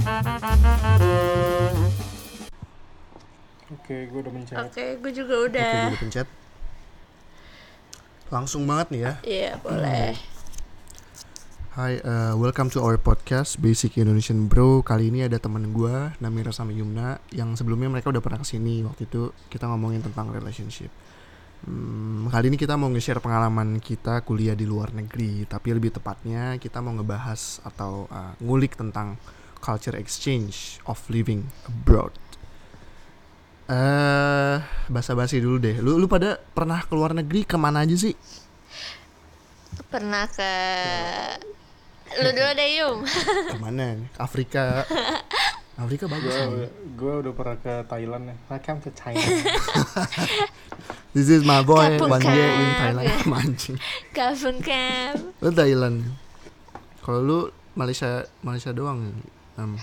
Oke, gue udah mencet. Oke, gue juga Oke, udah. gue udah pencet. Langsung banget nih ya. Iya, boleh. Hai, uh, welcome to our podcast Basic Indonesian Bro. Kali ini ada teman gue, Namira sama Yumna, yang sebelumnya mereka udah pernah ke sini. Waktu itu kita ngomongin tentang relationship. Hmm, kali ini kita mau nge-share pengalaman kita kuliah di luar negeri, tapi lebih tepatnya kita mau ngebahas atau uh, ngulik tentang culture exchange of living abroad. Eh, basa-basi dulu deh. Lu lu pada pernah ke luar negeri ke mana aja sih? Pernah ke Lu dulu deh, Yum. Ke mana? Afrika. Afrika bagus. Gue nih. gue udah pernah ke Thailand ya. Welcome to China. This is my boy Kapung one year in. Thailand. Mancing. Kampung Kam. Lu Thailand. Kalau lu Malaysia Malaysia doang. Um,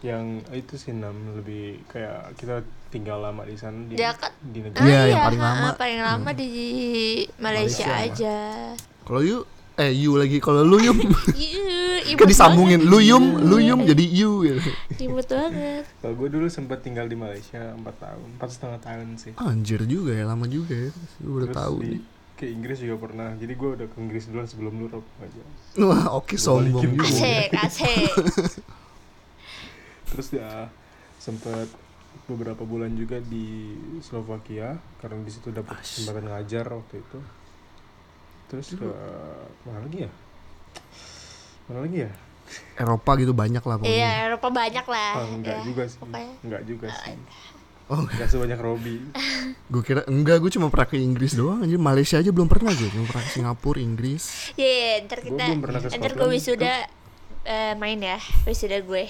yang itu sih nam lebih kayak kita tinggal lama di sana di, Dia kan- di Ah, negara. Iya, yang paling ah, lama. paling lama di Malaysia, Malaysia. aja. kalau you eh you lagi kalau lu yum Iya, kan disambungin lu yum lu Iya, yum jadi you gitu. Imut banget. Kalau gue dulu sempat tinggal di Malaysia 4 tahun, empat setengah tahun sih. Anjir juga ya lama juga ya. Gue udah tahu di, nih. ke Inggris juga pernah. Jadi gue udah ke Inggris duluan sebelum lu Rob aja. Wah, oke Gua sombong Asik, asik. Terus ya sempat beberapa bulan juga di Slovakia karena di situ dapat kesempatan ngajar waktu itu. Terus ke mana lagi ya? Mana lagi ya? Eropa gitu banyak lah pokoknya. Iya, Eropa banyak lah. Ah, enggak ya. juga sih. pokoknya. Enggak juga sih. Oh, Enggak sebanyak Robi. gue kira enggak, gue cuma pernah ke Inggris doang anjir. Malaysia aja belum pernah gue. Cuma pernah ke Singapura, Inggris. Iya, iya, ntar kita belum pernah ke ntar gue wisuda eh, main ya, wisuda gue.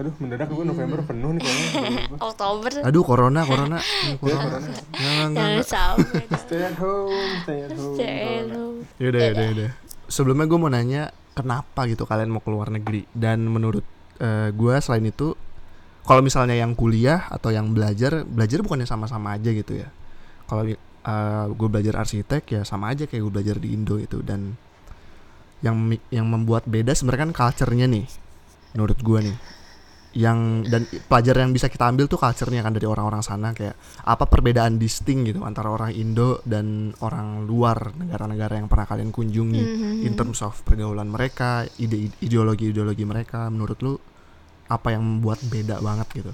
Aduh, mendadak gue November penuh nih kayaknya. Oktober. Aduh, corona, corona. Ini Ya, corona. Jangan sampai. Stay at home, stay at home. Stay corona. home. Yaudah, yaudah, yaudah. Sebelumnya gue mau nanya kenapa gitu kalian mau keluar negeri dan menurut eh, gue selain itu kalau misalnya yang kuliah atau yang belajar belajar bukannya sama-sama aja gitu ya. Kalau gue belajar arsitek ya sama aja kayak gue belajar di Indo itu dan yang yang membuat beda sebenarnya kan culture-nya nih menurut gue nih yang dan pelajaran yang bisa kita ambil tuh culture-nya kan dari orang-orang sana kayak apa perbedaan distinct gitu antara orang Indo dan orang luar negara-negara yang pernah kalian kunjungi Mhm. in terms of pergaulan mereka, ide ideologi-ideologi mereka menurut lu apa yang membuat beda banget gitu?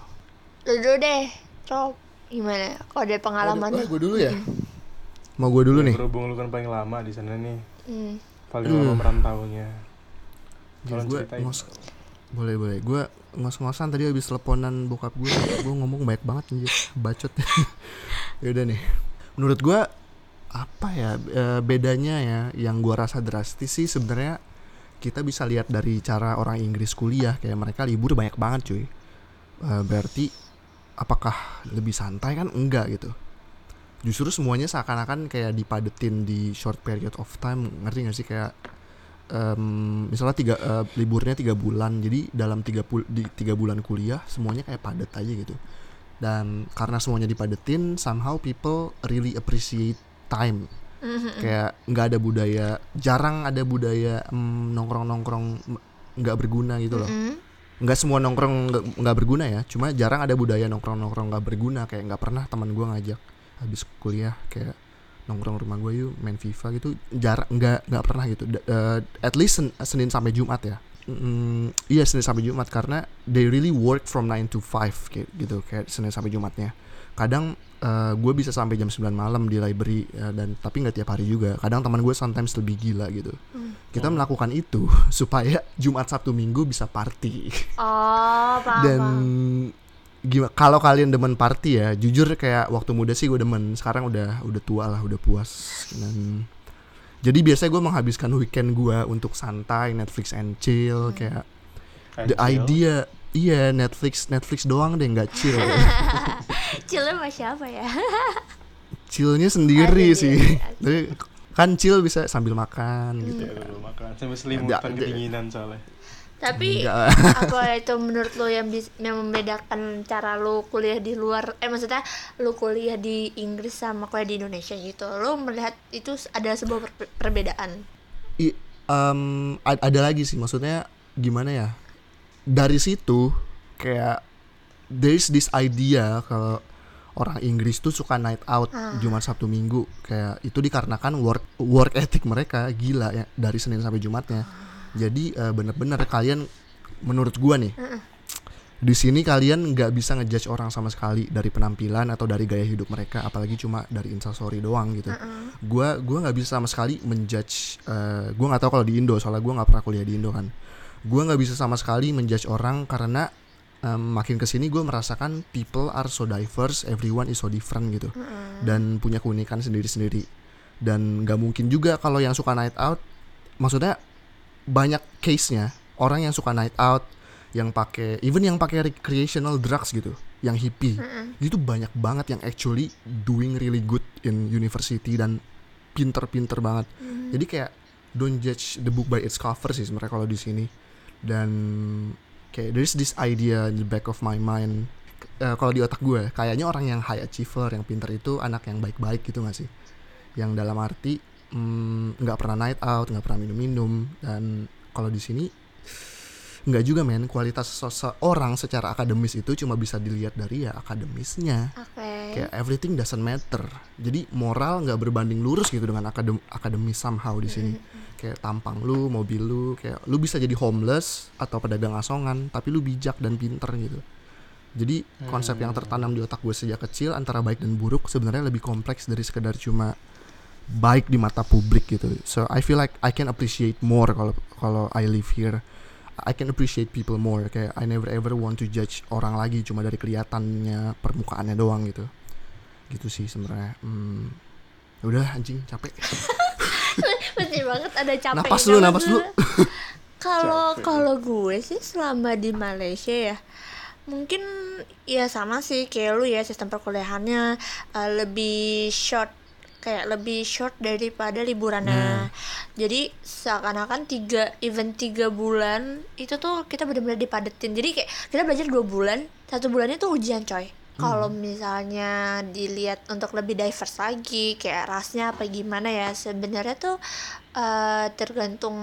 Lu dulu deh, Rob. Gimana? Kok ada pengalaman lu? gue dulu ya. Mau gue dulu Ya, nih. Berhubung lu kan paling lama di sana nih. Hmm. Paling lama merantaunya. Tolong gue boleh boleh. Gue ngos-ngosan tadi habis teleponan bokap gue gue ngomong baik banget anjir. Bacot. Ya udah nih. Menurut gue apa ya eh, bedanya ya yang gue rasa drastis sih sebenarnya kita bisa lihat dari cara orang Inggris kuliah. Kayak mereka libur banyak banget cuy. Eh, berarti apakah lebih santai? Kan enggak gitu. Justru semuanya seakan-akan kayak dipadetin di short period of time. Ngerti gak sih? Kayak em, misalnya tiga eh, liburnya tiga bulan jadi dalam tiga pul- di tiga bulan kuliah semuanya kayak padat aja gitu dan karena semuanya dipadetin somehow people really appreciate time Mhm. kayak nggak ada budaya jarang ada budaya nongkrong nongkrong nggak berguna gitu loh Mhm. nggak semua nongkrong nggak berguna ya cuma jarang ada budaya nongkrong nongkrong nggak berguna kayak nggak pernah teman gue ngajak habis kuliah kayak nongkrong rumah gue yuk main FIFA gitu jarang nggak nggak pernah gitu eh, at least sen- Senin sampai Jumat ya Mm, iya Senin sampai Jumat karena they really work from 9 to 5 kayak gitu kayak Senin sampai Jumatnya kadang eh, gue bisa sampai jam 9 malam di library ya, dan tapi nggak tiap hari juga kadang teman gue sometimes lebih gila gitu Hmm. kita melakukan itu supaya Jumat Sabtu Minggu bisa party Oh, paham. dan. Gimana kalau kalian demen party ya jujur kayak waktu muda sih gue demen. Sekarang udah udah tua lah udah puas. Dan jadi biasanya gue menghabiskan weekend gue untuk santai Netflix and chill kayak the Kacil. idea iya Netflix Netflix doang deh nggak chill. Cilnya sama siapa ya? chillnya sendiri Ada sih. tapi kan chill bisa sambil makan gitu. Ya, dulu makan sambil selimutan kedinginan soalnya. Tapi Enggak. apa itu menurut lo yang bis- yang membedakan cara lo kuliah di luar eh maksudnya lo kuliah di Inggris sama kuliah di Indonesia gitu. Lo melihat itu ada sebuah per- perbedaan. I, em, a- ada lagi sih maksudnya gimana ya dari situ kayak there's this idea kalau orang Inggris tuh suka night out Ah. Jumat Sabtu Minggu kayak itu dikarenakan work work ethic mereka gila ya dari Senin sampai Jumatnya jadi eh, bener-bener kalian menurut gua nih di sini kalian nggak bisa ngejudge orang sama sekali dari penampilan atau dari gaya hidup mereka apalagi cuma dari instastory doang gitu. Gua gua nggak bisa sama sekali menjudge eh, gua nggak tahu kalau di Indo soalnya gua nggak pernah kuliah di Indo kan. Gua nggak bisa sama sekali menjudge orang karena em, makin ke sini gue merasakan people are so diverse everyone is so different gitu. Dan punya keunikan sendiri-sendiri. Dan nggak mungkin juga kalau yang suka night out maksudnya banyak case-nya orang yang suka night out yang pakai even yang pakai recreational drugs gitu yang hippie. Itu banyak banget yang actually doing really good in university dan pinter-pinter banget. Jadi kayak don't judge the book by its cover sih sebenarnya kalau di sini. Dan kayak there's this idea in the back of my mind Eh, kalau di otak gue kayaknya orang yang high achiever yang pinter itu anak yang baik-baik gitu gak sih? Yang dalam arti mm, nggak pernah night out nggak pernah minum-minum. Dan kalau di sini nggak juga men. Kualitas seseorang secara akademis itu cuma bisa dilihat dari ya akademisnya. Oke. Kayak everything doesn't matter. Jadi moral nggak berbanding lurus gitu dengan akadem akademis somehow di sini. Kayak tampang lu mobil lu kayak lu bisa jadi homeless atau pedagang asongan tapi lu bijak dan pinter gitu. Jadi konsep yang tertanam di otak gue sejak kecil antara baik dan buruk sebenarnya lebih kompleks dari sekedar cuma baik di mata publik gitu. So I feel like I can appreciate more kalau kalau I live here. I can appreciate people more. Kayak I never ever want to judge orang lagi cuma dari kelihatannya permukaannya doang gitu. Gitu sih sebenarnya. Hmm, udah anjing capek. Pasti banget ada capek Napas dulu, napas dulu. kalau kalau gue sih selama di Malaysia ya mungkin ya sama sih kayak lu ya sistem perkuliahannya eh, lebih short kayak lebih short daripada liburannya jadi seakan-akan tiga event tiga bulan itu tuh kita benar-benar dipadetin. Jadi kayak kita belajar dua bulan satu bulannya tuh ujian coy. Kalau misalnya dilihat untuk lebih diverse lagi kayak rasnya apa gimana ya sebenarnya tuh eh, tergantung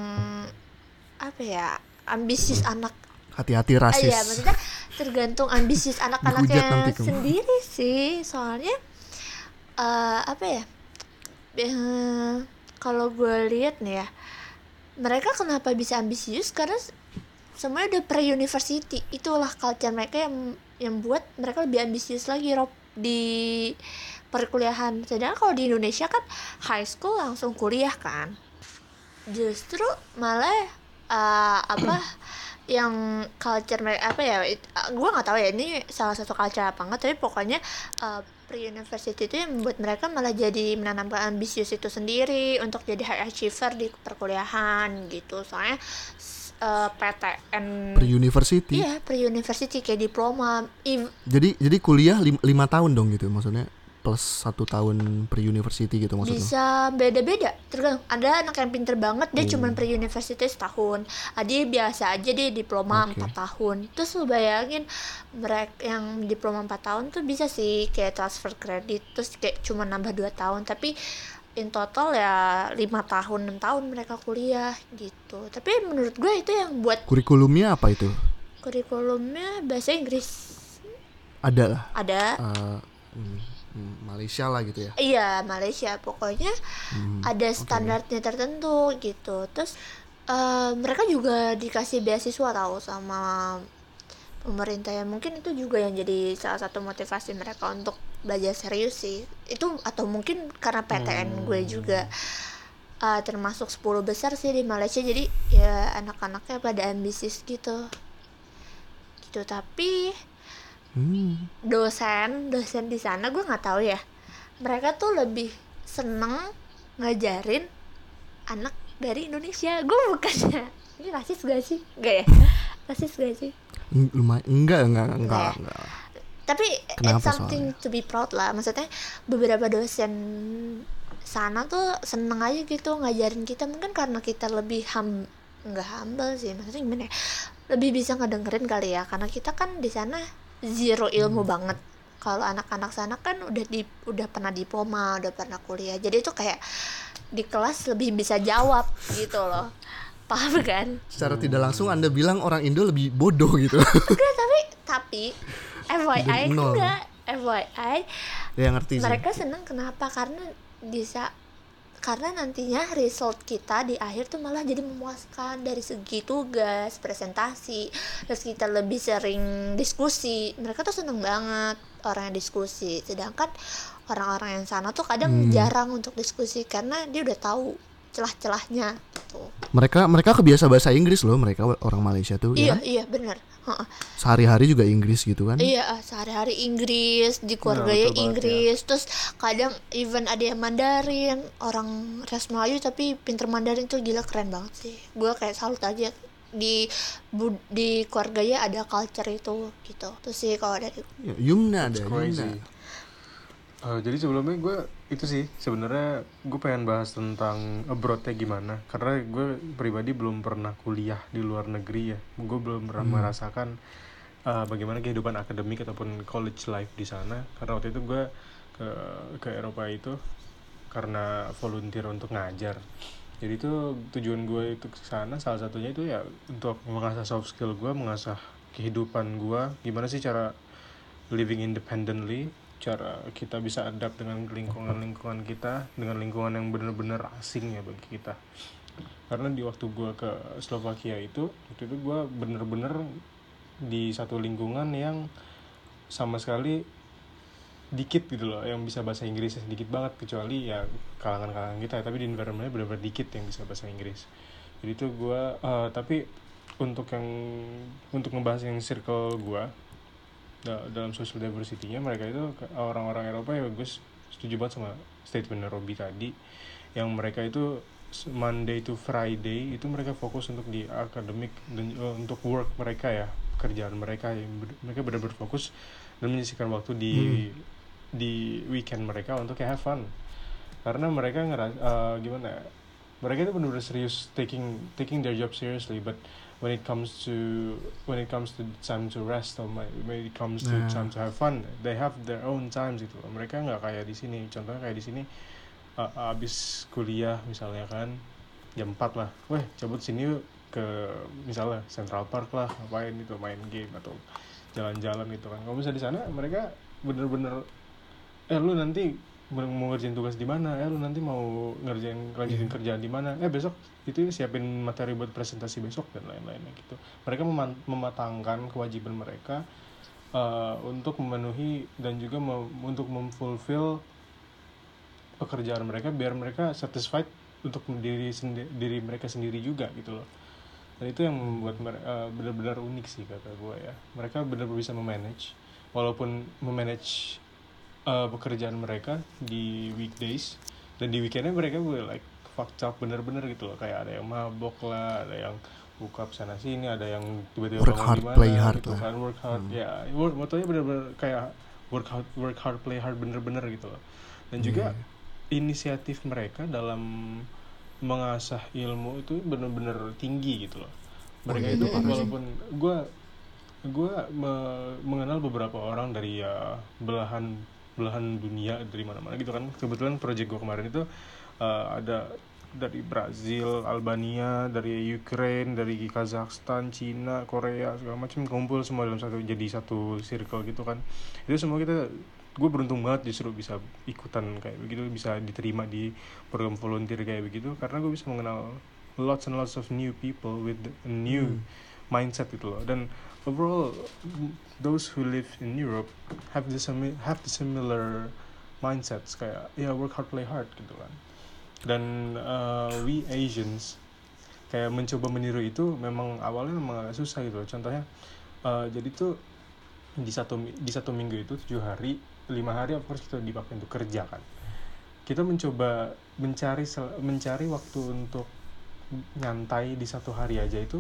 apa ya ambisius anak. Hati-hati Ah, rasis. iya maksudnya tergantung ambisius anak-anaknya sendiri sih. Soalnya eh apa ya eh, kalau gue lihat nih ya mereka kenapa bisa ambisius? Karena semuanya udah pre university itulah culture mereka yang yang buat mereka lebih ambisius lagi Rob di perkuliahan. Sedangkan kalau di Indonesia kan high school langsung kuliah kan. Justru malah eh, apa yang culture mereka apa ya gue nggak tahu ya ini salah satu culture apa enggak tapi pokoknya uh, pre university itu yang membuat mereka malah jadi menanamkan ambisius itu sendiri untuk jadi high achiever di perkuliahan gitu. Soalnya uh, PTN pre university iya pre university kayak diploma jadi jadi kuliah lim- lima tahun dong gitu maksudnya plus satu tahun pre university gitu maksudnya? Bisa beda-beda. Tergantung. Ada anak yang pinter banget dia Oh. cuman pre university setahun. Ada yang biasa aja dia diploma Oke. 4 tahun. Terus lu bayangin mereka yang diploma 4 tahun tuh bisa sih kayak transfer kredit terus kayak cuma nambah 2 tahun. Tapi in total ya lima tahun 6 tahun mereka kuliah gitu. Tapi menurut gue itu yang buat kurikulumnya apa itu? Kurikulumnya bahasa Inggris. Ada lah. Ada. Hmm, hmm, Malaysia lah gitu ya? Iya Malaysia. Pokoknya Hmm, ada standarnya tertentu gitu. Terus eh, mereka juga dikasih beasiswa tahu sama pemerintah ya. Mungkin itu juga yang jadi salah satu motivasi mereka untuk belajar serius sih. Itu atau mungkin karena PTN gue juga eh, termasuk 10 besar sih di Malaysia. Jadi ya anak-anaknya pada ambisius gitu. Gitu. Tapi hmm, dosen dosen di sana gue nggak tahu ya. Mereka tuh lebih seneng ngajarin anak dari Indonesia. Gue bukannya ini rasis gak sih? Gak ya? Rasis gak sih? Lumayan enggak enggak enggak, Enggak. enggak. tapi Kenapa it's something to be proud lah. Maksudnya beberapa dosen sana tuh seneng aja gitu ngajarin kita. Mungkin karena kita lebih ham nggak humble sih. Maksudnya gimana ya? Lebih bisa ngedengerin kali ya. Karena kita kan di sana zero ilmu banget. Kalau anak-anak sana kan udah di udah pernah diploma udah pernah kuliah. Jadi itu kayak di kelas lebih bisa jawab gitu loh. Paham kan? Secara tidak langsung anda bilang orang Indo lebih bodoh gitu. Enggak tapi tapi FYI enggak. FYI ya ngerti sih. mereka senang kenapa? Karena bisa karena nantinya result kita di akhir tuh malah jadi memuaskan dari segi tugas presentasi terus kita lebih sering diskusi mereka tuh seneng banget orang yang diskusi sedangkan orang-orang yang sana tuh kadang Hmm. jarang untuk diskusi karena dia udah tahu celah-celahnya gitu mereka mereka kebiasa bahasa Inggris loh mereka orang Malaysia tuh iya ya kan? iya Heeh. Sehari-hari juga Inggris gitu kan Iya, ah, sehari-hari Inggris, di keluarganya ya. Inggris, terus kadang even ada yang Mandarin, orang ras Melayu tapi pinter Mandarin tuh gila keren banget sih. Gue kayak salut aja di bud- di keluarganya ada culture itu gitu. Terus sih kalau dari Ya, Yumna ada. Yumna Eh, jadi sebelumnya gue itu sih sebenarnya gue pengen bahas tentang abroadnya gimana. Karena gue pribadi belum pernah kuliah di luar negeri ya. Gue belum pernah Hmm. merasakan eh, bagaimana kehidupan akademik ataupun college life di sana. Karena waktu itu gue ke ke Eropa itu karena volunteer untuk ngajar. Jadi itu tujuan gue itu ke sana salah satunya itu ya untuk mengasah soft skill gue mengasah kehidupan gue. Gimana sih cara living independently cara kita bisa adapt dengan lingkungan-lingkungan kita dengan lingkungan yang benar-benar asing ya bagi kita. Karena di waktu gue ke Slovakia itu waktu itu gue bener-bener di satu lingkungan yang sama sekali dikit gitu loh yang bisa bahasa Inggris sedikit banget kecuali ya kalangan-kalangan kita tapi di environmentnya benar-benar dikit yang bisa bahasa Inggris. Jadi itu gue eh, tapi untuk yang untuk ngebahas yang circle gue dalam social diversity-nya mereka itu orang-orang Eropa ya gue setuju banget sama statement Robi tadi yang mereka itu Monday to Friday itu mereka fokus untuk di akademik dan eh, untuk work mereka ya kerjaan mereka yang ber- mereka benar-benar fokus dan menyisihkan waktu di di weekend mereka untuk kayak have fun. Karena mereka ngeras eh, gimana ya mereka itu benar-benar serius taking taking their job seriously but when it comes to when it comes to time to rest or my- when it comes to Nah. time to have fun they have their own times gitu loh. Mereka nggak kayak di sini. Contohnya kayak di sini uh, abis kuliah misalnya kan jam 4 lah. Weh cabut sini yuk ke misalnya Central Park lah ngapain gitu main game atau jalan-jalan gitu kan. Kalau misalnya di sana mereka bener-bener eh lu nanti mau mau ngerjain tugas di mana? Eh lu nanti mau ngerjain lanjutin kerjaan di mana? Eh besok. Itu siapin materi buat presentasi besok dan lain-lainnya gitu. Mereka mematangkan kewajiban mereka eh, untuk memenuhi dan juga mem- untuk memfulfill pekerjaan mereka biar mereka satisfied untuk diri sendi- diri mereka sendiri juga gitu loh. Dan itu yang membuat mereka benar-benar unik sih kata gue ya. Mereka benar-benar bisa memanage walaupun memanage uh, pekerjaan mereka di weekdays dan di weekendnya mereka gue like fucked up bener-bener gitu loh kayak ada yang mabok lah ada yang buka sana sini ada yang tiba-tiba Work hard, play hard gitu lah. kan work hard Hmm. ya work motonya bener-bener kayak work hard work hard play hard bener-bener gitu loh dan juga Iya. inisiatif mereka dalam mengasah ilmu itu bener-bener tinggi gitu loh mereka iya, itu sih. walaupun gue gue mengenal beberapa orang dari ya belahan belahan dunia dari mana-mana gitu kan. Kebetulan project gue kemarin itu uh, ada dari Brazil, Albania, dari Ukraine, dari Kazakhstan, Cina, Korea segala macam kumpul semua dalam satu jadi satu circle gitu kan. Itu semua kita gue beruntung banget justru bisa ikutan kayak begitu bisa diterima di program volunteer kayak begitu karena gue bisa mengenal lots and lots of new people with new mindset gitu loh. Dan overall those who live in Europe have the simi- have the similar mindsets kayak ya work hard play hard gitu kan. Dan uh, we Asians kayak mencoba meniru itu memang awalnya memang agak susah gitu loh. Contohnya uh, jadi tuh di satu di satu minggu itu tujuh hari lima hari of course kita dipakai untuk kerja kan. Kita mencoba mencari mencari waktu untuk nyantai di satu hari aja itu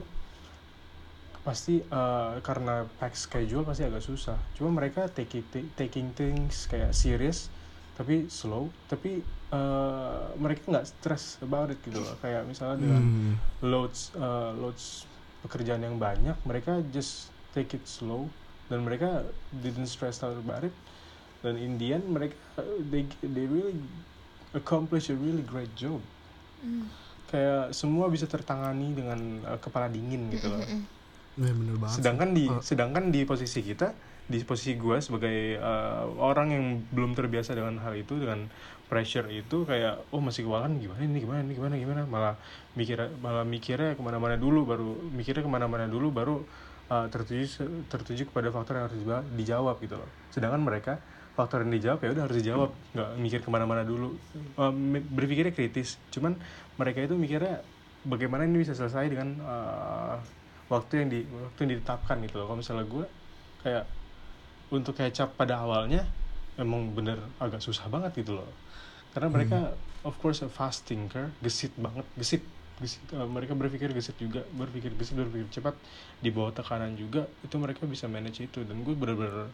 pasti eh, karena pack schedule pasti agak susah. Cuma mereka take it, taking things kayak serious tapi slow tapi eh, mereka nggak stress about it gitu loh. Kayak misalnya dengan Hmm. loads uh, loads pekerjaan yang banyak mereka just take it slow. Dan mereka didn't stress out about it. Dan in the end mereka uh, they they really accomplish a really great job. Hmm. kayak semua bisa tertangani dengan uh, kepala dingin gitu loh Nah, bener banget. sedangkan di Oh. sedangkan di posisi kita di posisi gue sebagai uh, orang yang belum terbiasa dengan hal itu dengan pressure itu kayak oh masih kewalahan gimana ini gimana ini gimana gimana? Malah mikir malah mikirnya ke mana-mana dulu baru mikirnya ke mana-mana dulu baru uh, tertuju tertuju kepada faktor yang harus dijawab gitu loh. Sedangkan mereka faktor yang dijawab ya udah harus dijawab. Nggak mikir ke mana-mana dulu. Uh, berpikirnya kritis. Cuman mereka itu mikirnya bagaimana ini bisa selesai dengan uh, waktu yang di waktu yang ditetapkan gitu loh. Kalau misalnya gue kayak untuk kecap pada awalnya emang bener agak susah banget gitu loh. Karena mereka of course a fast thinker gesit banget gesit gesit uh, mereka berpikir gesit juga berpikir gesit berpikir cepat di bawah tekanan juga itu mereka bisa manage itu. Dan gue bener-bener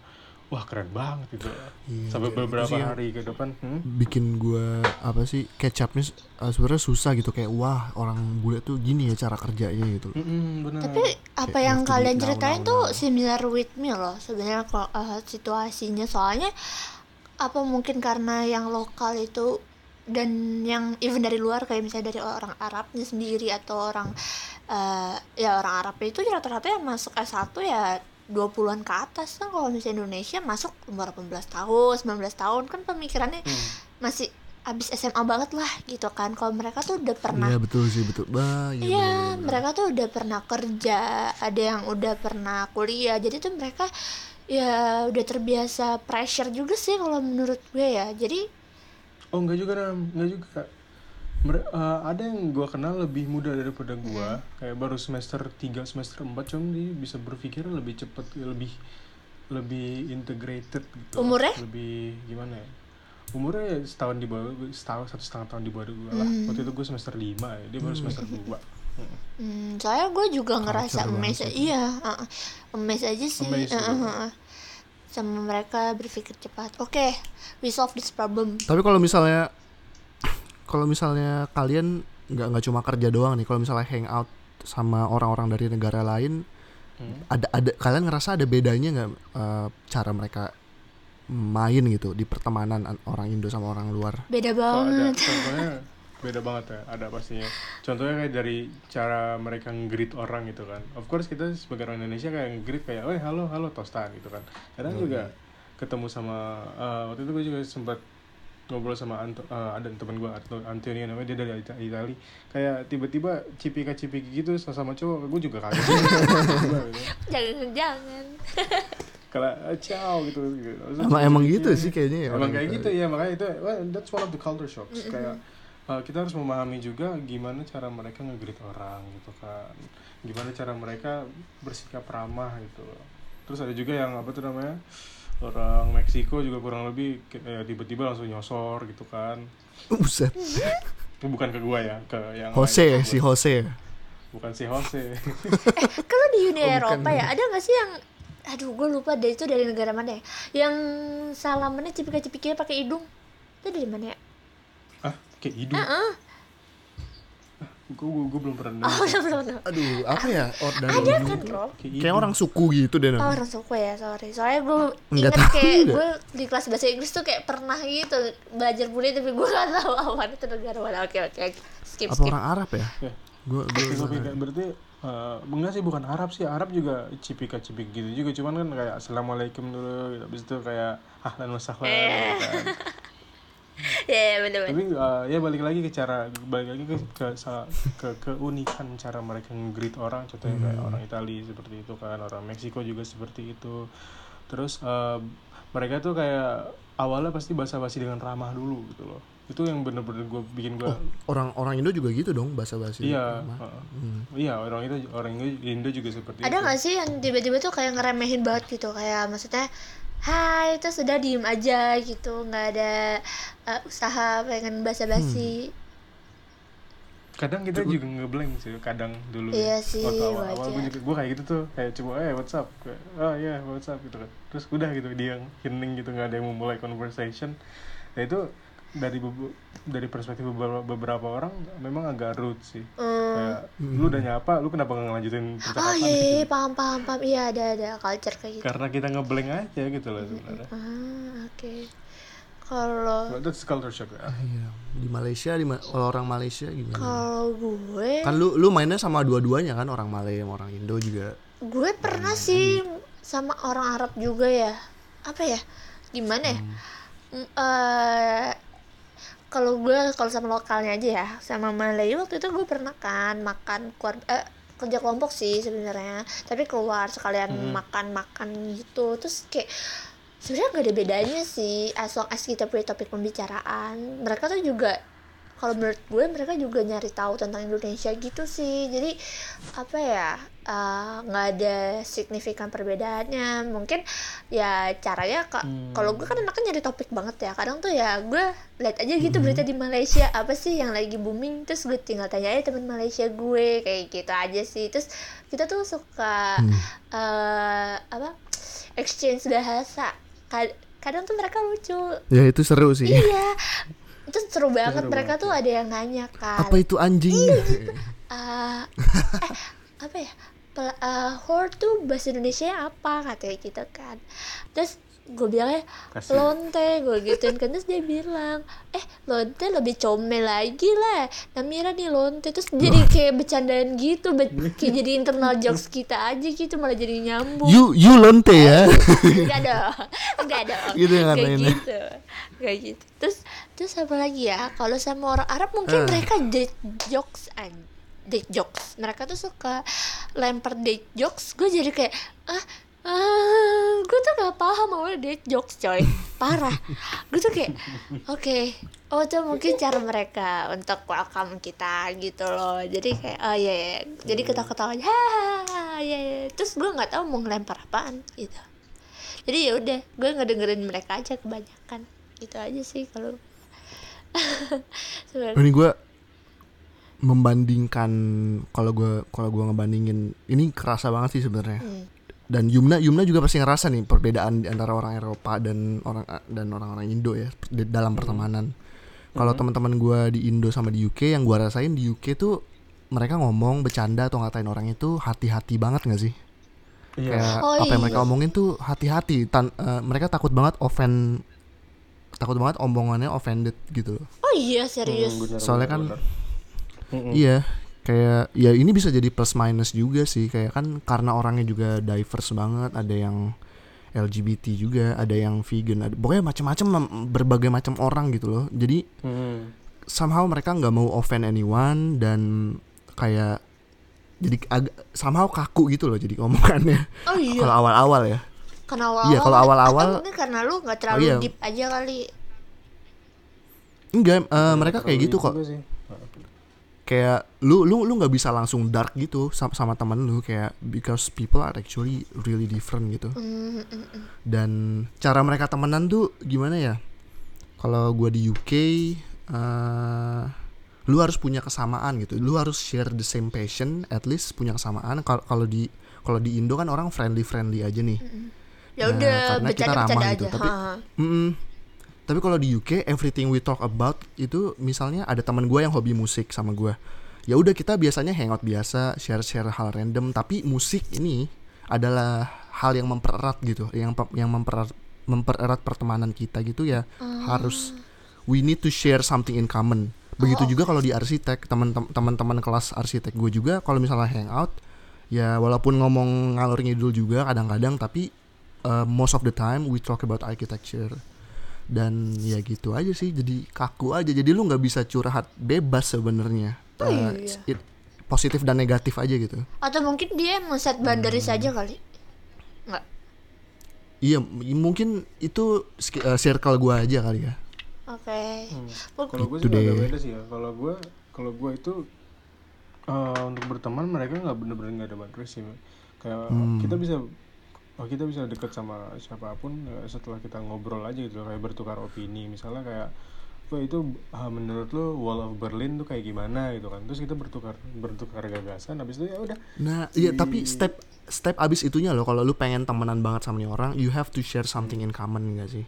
wah keren banget gitu Iya, sampai itu beberapa sih yang hari ke depan hmm? bikin gua apa sih kecapnya uh, sebenarnya susah gitu kayak wah orang bule tuh gini ya cara kerjanya gitu. Mm-mm, bener. Tapi apa Kayak yang kalian ceritain now, tuh now, similar with me loh sebenarnya kalau uh, situasinya soalnya apa mungkin karena yang lokal itu dan yang even dari luar kayak misalnya dari orang Arabnya sendiri atau orang uh, ya orang Arab itu rata-rata yang masuk S1 ya 20-an ke atas kan kalau misalnya Indonesia masuk umur 18 tahun 19 tahun kan pemikirannya Hmm. masih abis SMA banget lah gitu kan kalau mereka tuh udah pernah Iya betul sih betul. Bah, iya, bener. mereka tuh udah pernah kerja, ada yang udah pernah kuliah. Jadi tuh mereka ya udah terbiasa pressure juga sih kalau menurut gue ya. Jadi Oh enggak juga Ram, enggak juga. Mere- eh, ada yang gua kenal lebih muda daripada gua, kayak baru semester 3, semester 4 cuma dia bisa berpikir lebih cepat, lebih lebih integrated gitu. Umurnya? Lebih gimana ya? Umurnya setahun di bawah gue, setahun satu setengah tahun di bawah gue lah. Waktu itu gue semester 5 ya, dia baru semester 2. hmm, saya gue juga ngerasa banget Iya, uh, amazed aja sih. Amazed uh, juga. uh, uh. Sama mereka berpikir cepat. Oke, we solve this problem. Tapi kalau misalnya kalau misalnya kalian nggak nggak cuma kerja doang nih, kalau misalnya hangout sama orang-orang dari negara lain, Hmm. ada ada kalian ngerasa ada bedanya nggak eh, cara mereka main gitu di pertemanan an- orang Indo sama orang luar? Beda ada banget. contohnya beda banget ya ada pastinya contohnya kayak dari cara mereka nge-greet orang gitu kan of course kita sebagai orang Indonesia kayak nge-greet kayak oh halo halo tostan gitu kan kadang juga ketemu sama eh, waktu itu gue juga sempat ngobrol sama Anto, eh, ada teman gue Anto- Antonio namanya dia dari Ita- Itali kayak tiba-tiba cipika cipiki gitu sama cowok gue juga kaget gitu. Jangan jangan. kalau eh, ciao gitu, gitu. Maksudnya Emang emang cipiki. gitu sih kayaknya ya. Emang kayak gitu ya makanya itu well, that's one of the culture shocks kayak uh, kita harus memahami juga gimana cara mereka nge-greet orang gitu kan gimana cara mereka bersikap ramah gitu terus ada juga yang apa tuh namanya orang Meksiko juga kurang lebih kayak tiba-tiba langsung nyosor gitu kan Buset. itu bukan ke gua ya ke yang Jose ya lain. si Jose. ya? bukan si Jose Kalau di Uni Oh, bukan. Eropa ya, ada nggak sih yang aduh gue lupa deh itu dari negara mana ya yang salamannya cipika-cipiknya pakai hidung itu dari mana ya ah kayak hidung Heeh. gua, gua, gua belum pernah oh belum belum Aduh, apa ya? Or dari ada kan bro kayak Kayak orang suku gitu deh Oh, namanya. orang suku ya, sorry. Soalnya gue inget kayak gue di kelas bahasa Inggris tuh kayak pernah gitu belajar bule tapi gue gak tahu awan itu negara mana. Oke oke oke. Skip Apa skip. orang Arab ya? Ya. Gue gue Tapi berarti, eh, enggak sih bukan Arab sih Arab juga cipika cipik gitu juga cuman kan kayak assalamualaikum dulu gitu. habis itu kayak ahlan wa sahlan Eh. gitu kan. Ya bener bener. tapi eh, ya balik lagi ke cara balik lagi ke ke, ke keunikan cara mereka nge-greet orang. Contohnya kayak orang Italia seperti itu kan orang Meksiko juga seperti itu. Terus eh, mereka tuh kayak awalnya pasti basa-basi dengan ramah dulu gitu loh. Itu yang bener-bener gue bikin gue orang orang Indo juga gitu dong bahasa basi. iya heeh. iya orang itu orang Indo, Indo juga seperti Ada itu. gak sih yang tiba-tiba tuh kayak ngeremehin banget gitu? Kayak maksudnya Hai, terus sudah diem aja gitu, nggak ada eh, usaha pengen basa-basi. kadang kita juga ngeblank sih kadang dulu Iya sih, waktu awal, awal gue juga gue kayak gitu tuh kayak coba eh what's up? Kayak, oh iya what's up? gitu kan. Terus udah gitu dia hening gitu nggak ada yang memulai conversation. Nah itu dari bebe- dari perspektif beberapa, beberapa orang memang agak rude sih Hmm. kayak lu udah nyapa lu kenapa nggak ngelanjutin Oh percakapan iya, iya, gitu. paham paham paham. Iya ada ada culture kayak gitu. karena kita ngeblank aja gitu loh sebenarnya Ah, oke. kalau That's culture shock ya. Iya. Di Malaysia di Ma- kalau orang Malaysia gimana? kalau gue Kan lu lu mainnya sama dua-duanya kan orang Malay sama orang Indo juga. gue pernah sih sama orang Arab juga ya apa ya gimana ya Mm, eh, kalau gue kalau sama lokalnya aja ya sama Malay waktu itu gue pernah kan makan keluar eh, kerja kelompok sih sebenarnya. Tapi keluar sekalian makan makan gitu. Terus kayak sebenarnya gak ada bedanya sih as long as kita punya topik pembicaraan. Mereka tuh juga kalau menurut gue mereka juga nyari tahu tentang Indonesia gitu sih. Jadi apa ya eh, nggak ada signifikan perbedaannya. Mungkin ya caranya ka- kalau gue kan anaknya nyari topik banget ya. Kadang tuh ya gue lihat aja gitu berita di Malaysia apa sih yang lagi booming? Terus gue tinggal tanya aja teman Malaysia gue kayak gitu aja sih. Terus kita tuh suka eh, apa exchange bahasa. Kad- kadang tuh mereka lucu. Ya itu seru sih. iya. Itu seru banget. mereka tuh ada yang nanya kan. Apa itu anjing? eh eh, apa ya Pel- eh, whore tuh bahasa Indonesia apa katanya gitu kan. Terus gue bilangnya Kasih. lonte gue gituin kan. Terus dia bilang eh lonte lebih comel lagi lah. Namira nih lonte. Terus jadi kayak bercandaan gitu be- kayak jadi internal jokes kita aja gitu malah jadi nyambung. You you lonte ya. enggak dong. Enggak dong. Gitu ya kayak gitu. Kayak gitu. Terus terus apa lagi ya? Kalau sama orang Arab mungkin Ah. mereka jokes an date jokes. Mereka tuh suka lempar date jokes. Gue jadi kayak ah ah gue tuh gak paham awalnya date jokes coy. Parah. Gue tuh kayak oke oh itu mungkin cara mereka untuk welcome kita gitu loh. Jadi kayak oh iya, iya. jadi ketawa-ketawa aja hahaha iya, iya. terus gue nggak tahu mau ngelempar apaan gitu. Jadi ya udah gue ngedengerin mereka aja kebanyakan. Gitu aja sih kalau Ini gue membandingkan kalau gue kalau gue ngebandingin ini kerasa banget sih sebenarnya. Hmm. Dan Yumna Yumna juga pasti ngerasa nih perbedaan di antara orang Eropa dan orang dan orang-orang Indo ya di dalam pertemanan. Kalau teman-teman gue di Indo sama di UK yang gue rasain di UK tuh mereka ngomong bercanda atau ngatain orang itu hati-hati banget gak sih? Iya. Kayak Oh, apa yang iya. mereka omongin tuh hati-hati. Tan- eh, mereka takut banget offend takut banget omongannya offended gitu loh. oh iya serius Hmm, benar, Soalnya benar, kan benar. Mm-mm. Iya, kayak ya ini bisa jadi plus minus juga sih. Kayak kan karena orangnya juga diverse banget, ada yang LGBT juga, ada yang vegan, ada pokoknya macam-macam berbagai macam orang gitu loh. Jadi Mm. somehow mereka nggak mau offend anyone dan kayak jadi agak somehow kaku gitu loh jadi omongannya. oh iya Kalau awal-awal ya. karena awal-awal Iya, kalau awal-awal- atau mungkin karena lu nggak terlalu Oh, iya. deep aja kali Enggak, eh, mereka kayak gitu itu kok. sih. Kayak lu lu lu nggak bisa langsung dark gitu sama, sama temen lu kayak because people are actually really different gitu Hmm, hmm, hmm. dan cara mereka temenan tuh gimana ya kalau gua di UK eh lu harus punya kesamaan gitu lu harus share the same passion at least punya kesamaan kalau kalau di kalau di Indo kan orang friendly friendly aja nih ya Nah, udah karena kita ramah aja gitu, tapi- ha. Mm-mm. Tapi kalau di UK everything we talk about itu misalnya ada teman gue yang hobi musik sama gue. Ya udah kita biasanya hangout biasa, share-share hal random, tapi musik ini adalah hal yang mempererat gitu, yang yang mempererat mempererat pertemanan kita gitu ya. Harus we need to share something in common. Begitu juga kalau di arsitek, teman-teman teman-teman kelas arsitek gue juga kalau misalnya hangout ya walaupun ngomong ngalor ngidul juga kadang-kadang tapi uh, most of the time we talk about architecture dan ya gitu aja sih jadi kaku aja jadi lu nggak bisa curhat bebas sebenarnya Oh, Uh, iya. it- positif dan negatif aja gitu atau mungkin dia mau set boundaries Hmm. aja kali nggak iya mungkin itu uh, circle gua aja kali ya oke Hmm. Mungkin- Kalau gue Gitu sih agak deh. beda sih ya. Kalau gue, kalau gue itu eh, untuk berteman mereka nggak bener-bener nggak ada boundaries sih. Kayak Hmm. kita bisa, oh kita bisa deket sama siapa pun ya, setelah kita ngobrol aja gitu, kayak bertukar opini. Misalnya kayak, wah itu ah, menurut lo Wall of Berlin tuh kayak gimana gitu kan? Terus kita bertukar bertukar gagasan. Habis itu ya udah. nah iya tapi step step abis itunya loh kalau lu pengen temenan banget sama nih orang you have to share something in common gak sih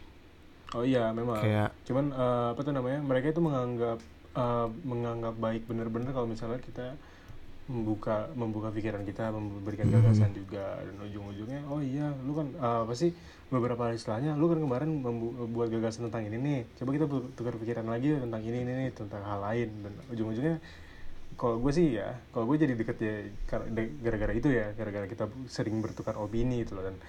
Oh iya memang. Kayak- Cuman eh, apa tuh namanya? Mereka itu menganggap eh, menganggap baik bener-bener kalau misalnya kita membuka membuka pikiran kita memberikan Mhm. gagasan juga. Dan ujung-ujungnya oh iya lu kan eh, apa sih beberapa hari setelahnya lu kan kemarin membu- buat gagasan tentang ini nih. Coba kita tukar pikiran lagi tentang ini ini nih tentang hal lain. Dan ujung-ujungnya kalau gue sih ya kalau gue jadi deket ya gara-gara itu ya gara-gara kita sering bertukar opini itu loh. Dan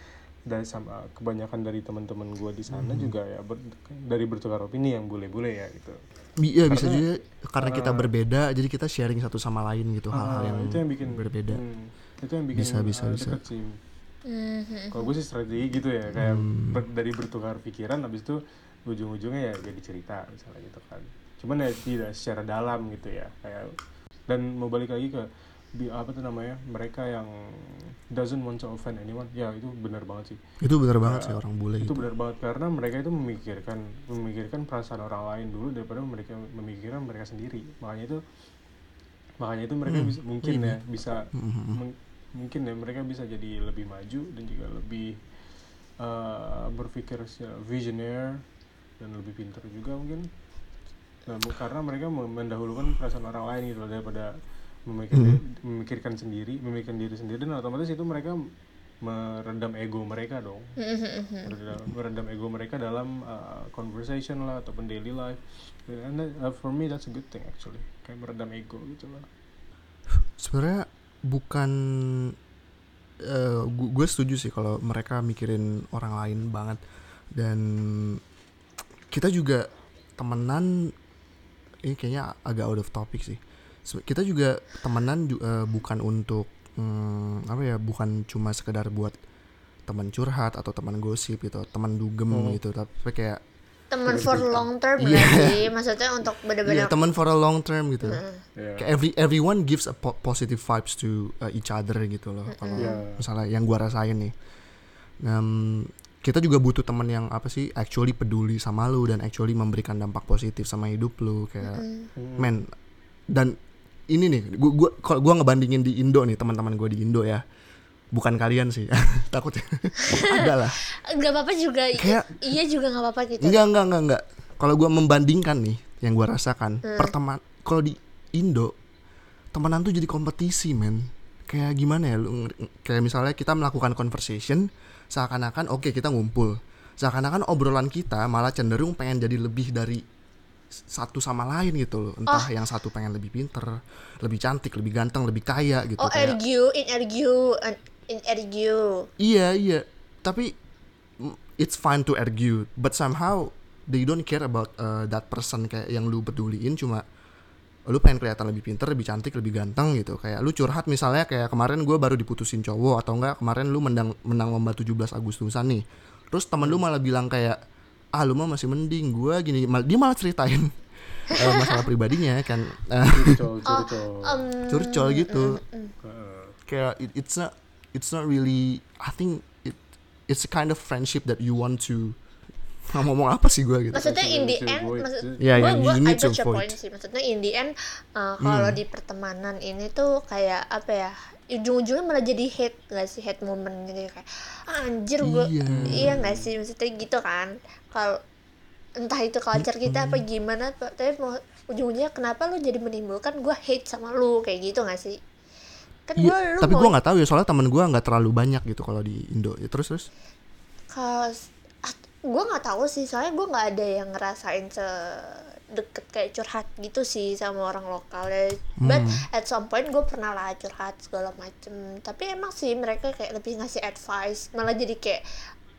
dan sama kebanyakan dari teman-teman gue di sana juga ya ber- dari bertukar opini yang bule-bule ya gitu Iya bisa Karena- juga karena kita Ah. berbeda jadi kita sharing satu sama lain gitu hal-hal Ah, yang, itu yang bikin berbeda. hmm, itu yang bikin Bisa, bisa, uh, bisa. Mhm. kalau gue sih strategi gitu ya kayak Hmm. ber- dari bertukar pikiran habis itu ujung-ujungnya ya jadi cerita misalnya gitu kan cuman ya tidak secara dalam gitu ya kayak dan mau balik lagi ke bi- apa tuh namanya? Mereka yang doesn't want to offend anyone. Ya itu benar banget sih. Itu benar banget Ya, sih orang bule itu gitu benar banget. Karena mereka itu memikirkan memikirkan perasaan orang lain dulu daripada mereka memikirkan mereka sendiri. Makanya itu makanya itu mereka Hmm, bisa mungkin ini. ya bisa meng- mungkin ya mereka bisa jadi lebih maju dan juga lebih uh, berpikir secara visioner dan lebih pintar juga mungkin. Nah, karena mereka mendahulukan perasaan orang lain gitu daripada memikir, Hmm. memikirkan sendiri memikirkan diri sendiri dan otomatis itu mereka meredam ego mereka dong. Mhm. meredam, meredam ego mereka dalam uh, conversation lah ataupun daily life. And that, uh, for me that's a good thing actually. Kayak meredam ego gitu lah. Sebenarnya bukan gue setuju sih kalau mereka mikirin orang lain banget. Dan kita juga temenan ini kayaknya agak out of topic sih kita juga temenan ju- eh, bukan untuk hmm, apa ya bukan cuma sekedar buat teman curhat atau teman gosip gitu teman dugem Hmm. gitu tapi kayak teman for long term Iya. sih maksudnya untuk ya, bener-bener teman for a long term gitu Heeh. ya kayak every everyone gives a po- positive vibes to uh, each other gitu loh kalau Ya. misalnya yang gua rasain nih Em, kita juga butuh teman yang apa sih actually peduli sama lu dan actually memberikan dampak positif sama hidup lu kayak Mm. Hmm. men dan ini nih gua gua kalau gua ngebandingin di Indo nih teman-teman gua di Indo ya bukan kalian sih takut ada lah nggak apa-apa juga Kayak- iya juga nggak apa-apa gitu Enggak enggak enggak enggak. Kalau gua membandingkan nih yang gua rasakan, Hmm. perteman kalau di Indo temenan tuh jadi kompetisi, men. Kayak gimana ya lu kayak misalnya kita melakukan conversation seakan-akan oke kita ngumpul. Seakan-akan obrolan kita malah cenderung pengen jadi lebih dari satu sama lain gitu loh. Entah yang satu pengen lebih pinter, lebih cantik, lebih ganteng, lebih kaya gitu oh kayak argue in argue in argue Iya iya, tapi it's fine to argue, but somehow they don't care about uh, that person kayak yang lu peduliin cuma lu pengen kelihatan lebih pinter, lebih cantik, lebih ganteng gitu. Kayak lu curhat misalnya kayak kemarin gua baru diputusin cowok atau enggak kemarin lu menang menang lomba 17 Agustusan nih. Terus temen lu malah bilang kayak ah lu mah masih mending gua gini mal- dia malah ceritain eh, masalah pribadinya kan curcol curcol um, curcol gitu Heeh. kayak it, it's not it's not really I think it it's a kind of friendship that you want to ngomong apa sih gue gitu maksudnya in the end maksud it. Ya, I need to got your avoid. point sih maksudnya in the end uh, kalau Hmm. di pertemanan ini tuh kayak apa ya ujung-ujungnya malah jadi hate gak sih? Hate moment gitu kayak "Ah, anjir gue Iya. iya gak sih? Maksudnya gitu kan. Kalau entah itu culture kita apa gimana tapi mau ujung-ujungnya kenapa lu jadi menimbulkan gue hate sama lu? Kayak gitu gak sih? Kan Iya, gua lu tapi gue nggak tahu ya soalnya temen gue nggak terlalu banyak gitu kalau di Indo. Ya terus terus? Kalau gue nggak tahu sih. Soalnya gue nggak ada yang ngerasain deket kayak curhat gitu sih sama orang lokal ya but Hmm. at some point gue pernah lah curhat segala macem tapi emang sih mereka kayak lebih ngasih advice malah jadi kayak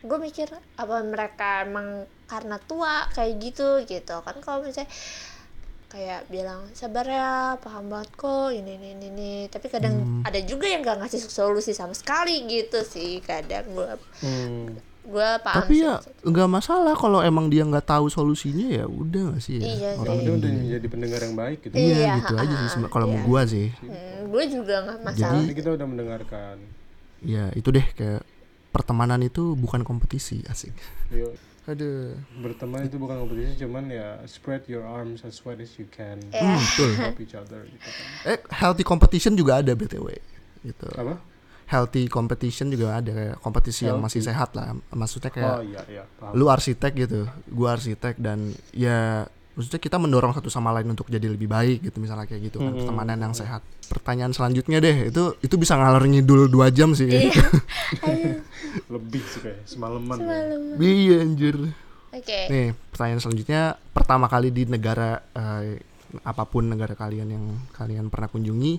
gue mikir apa mereka emang karena tua kayak gitu gitu kan kalau misalnya kayak bilang sabar ya paham banget kok ini ini ini, ini. tapi kadang Hmm. ada juga yang gak ngasih solusi sama sekali gitu sih kadang gue Hmm. Gue paham tapi sih ya nggak masalah kalau emang dia nggak tahu solusinya ya udah nggak sih ya Iya orang sih. Dia udah jadi pendengar yang baik gitu. iya Iya, gitu aja sih kalau mau iya. gue sih Hmm, gue juga nggak masalah. Jadi- Jadi kita udah mendengarkan. ya itu deh kayak pertemanan itu bukan kompetisi asik Yuk, aduh berteman itu bukan kompetisi, cuman ya spread your arms as wide as you can. Ya. Hmm, betul Help each other gitu kan. eh healthy competition juga ada btw gitu Apa? Healthy competition juga ada kayak kompetisi yang masih Healthy. sehat lah maksudnya kayak Oh iya iya, paham. lu arsitek gitu gua arsitek dan ya maksudnya kita mendorong satu sama lain untuk jadi lebih baik gitu misalnya kayak gitu kan Hmm. pertemanan yang sehat pertanyaan selanjutnya deh itu itu bisa ngalor ngidul dua jam sih Iya. Lebih sih kayak semalaman ya. semalam. iya anjir Oke. nih pertanyaan selanjutnya pertama kali di negara eh, apa pun negara kalian yang kalian pernah kunjungi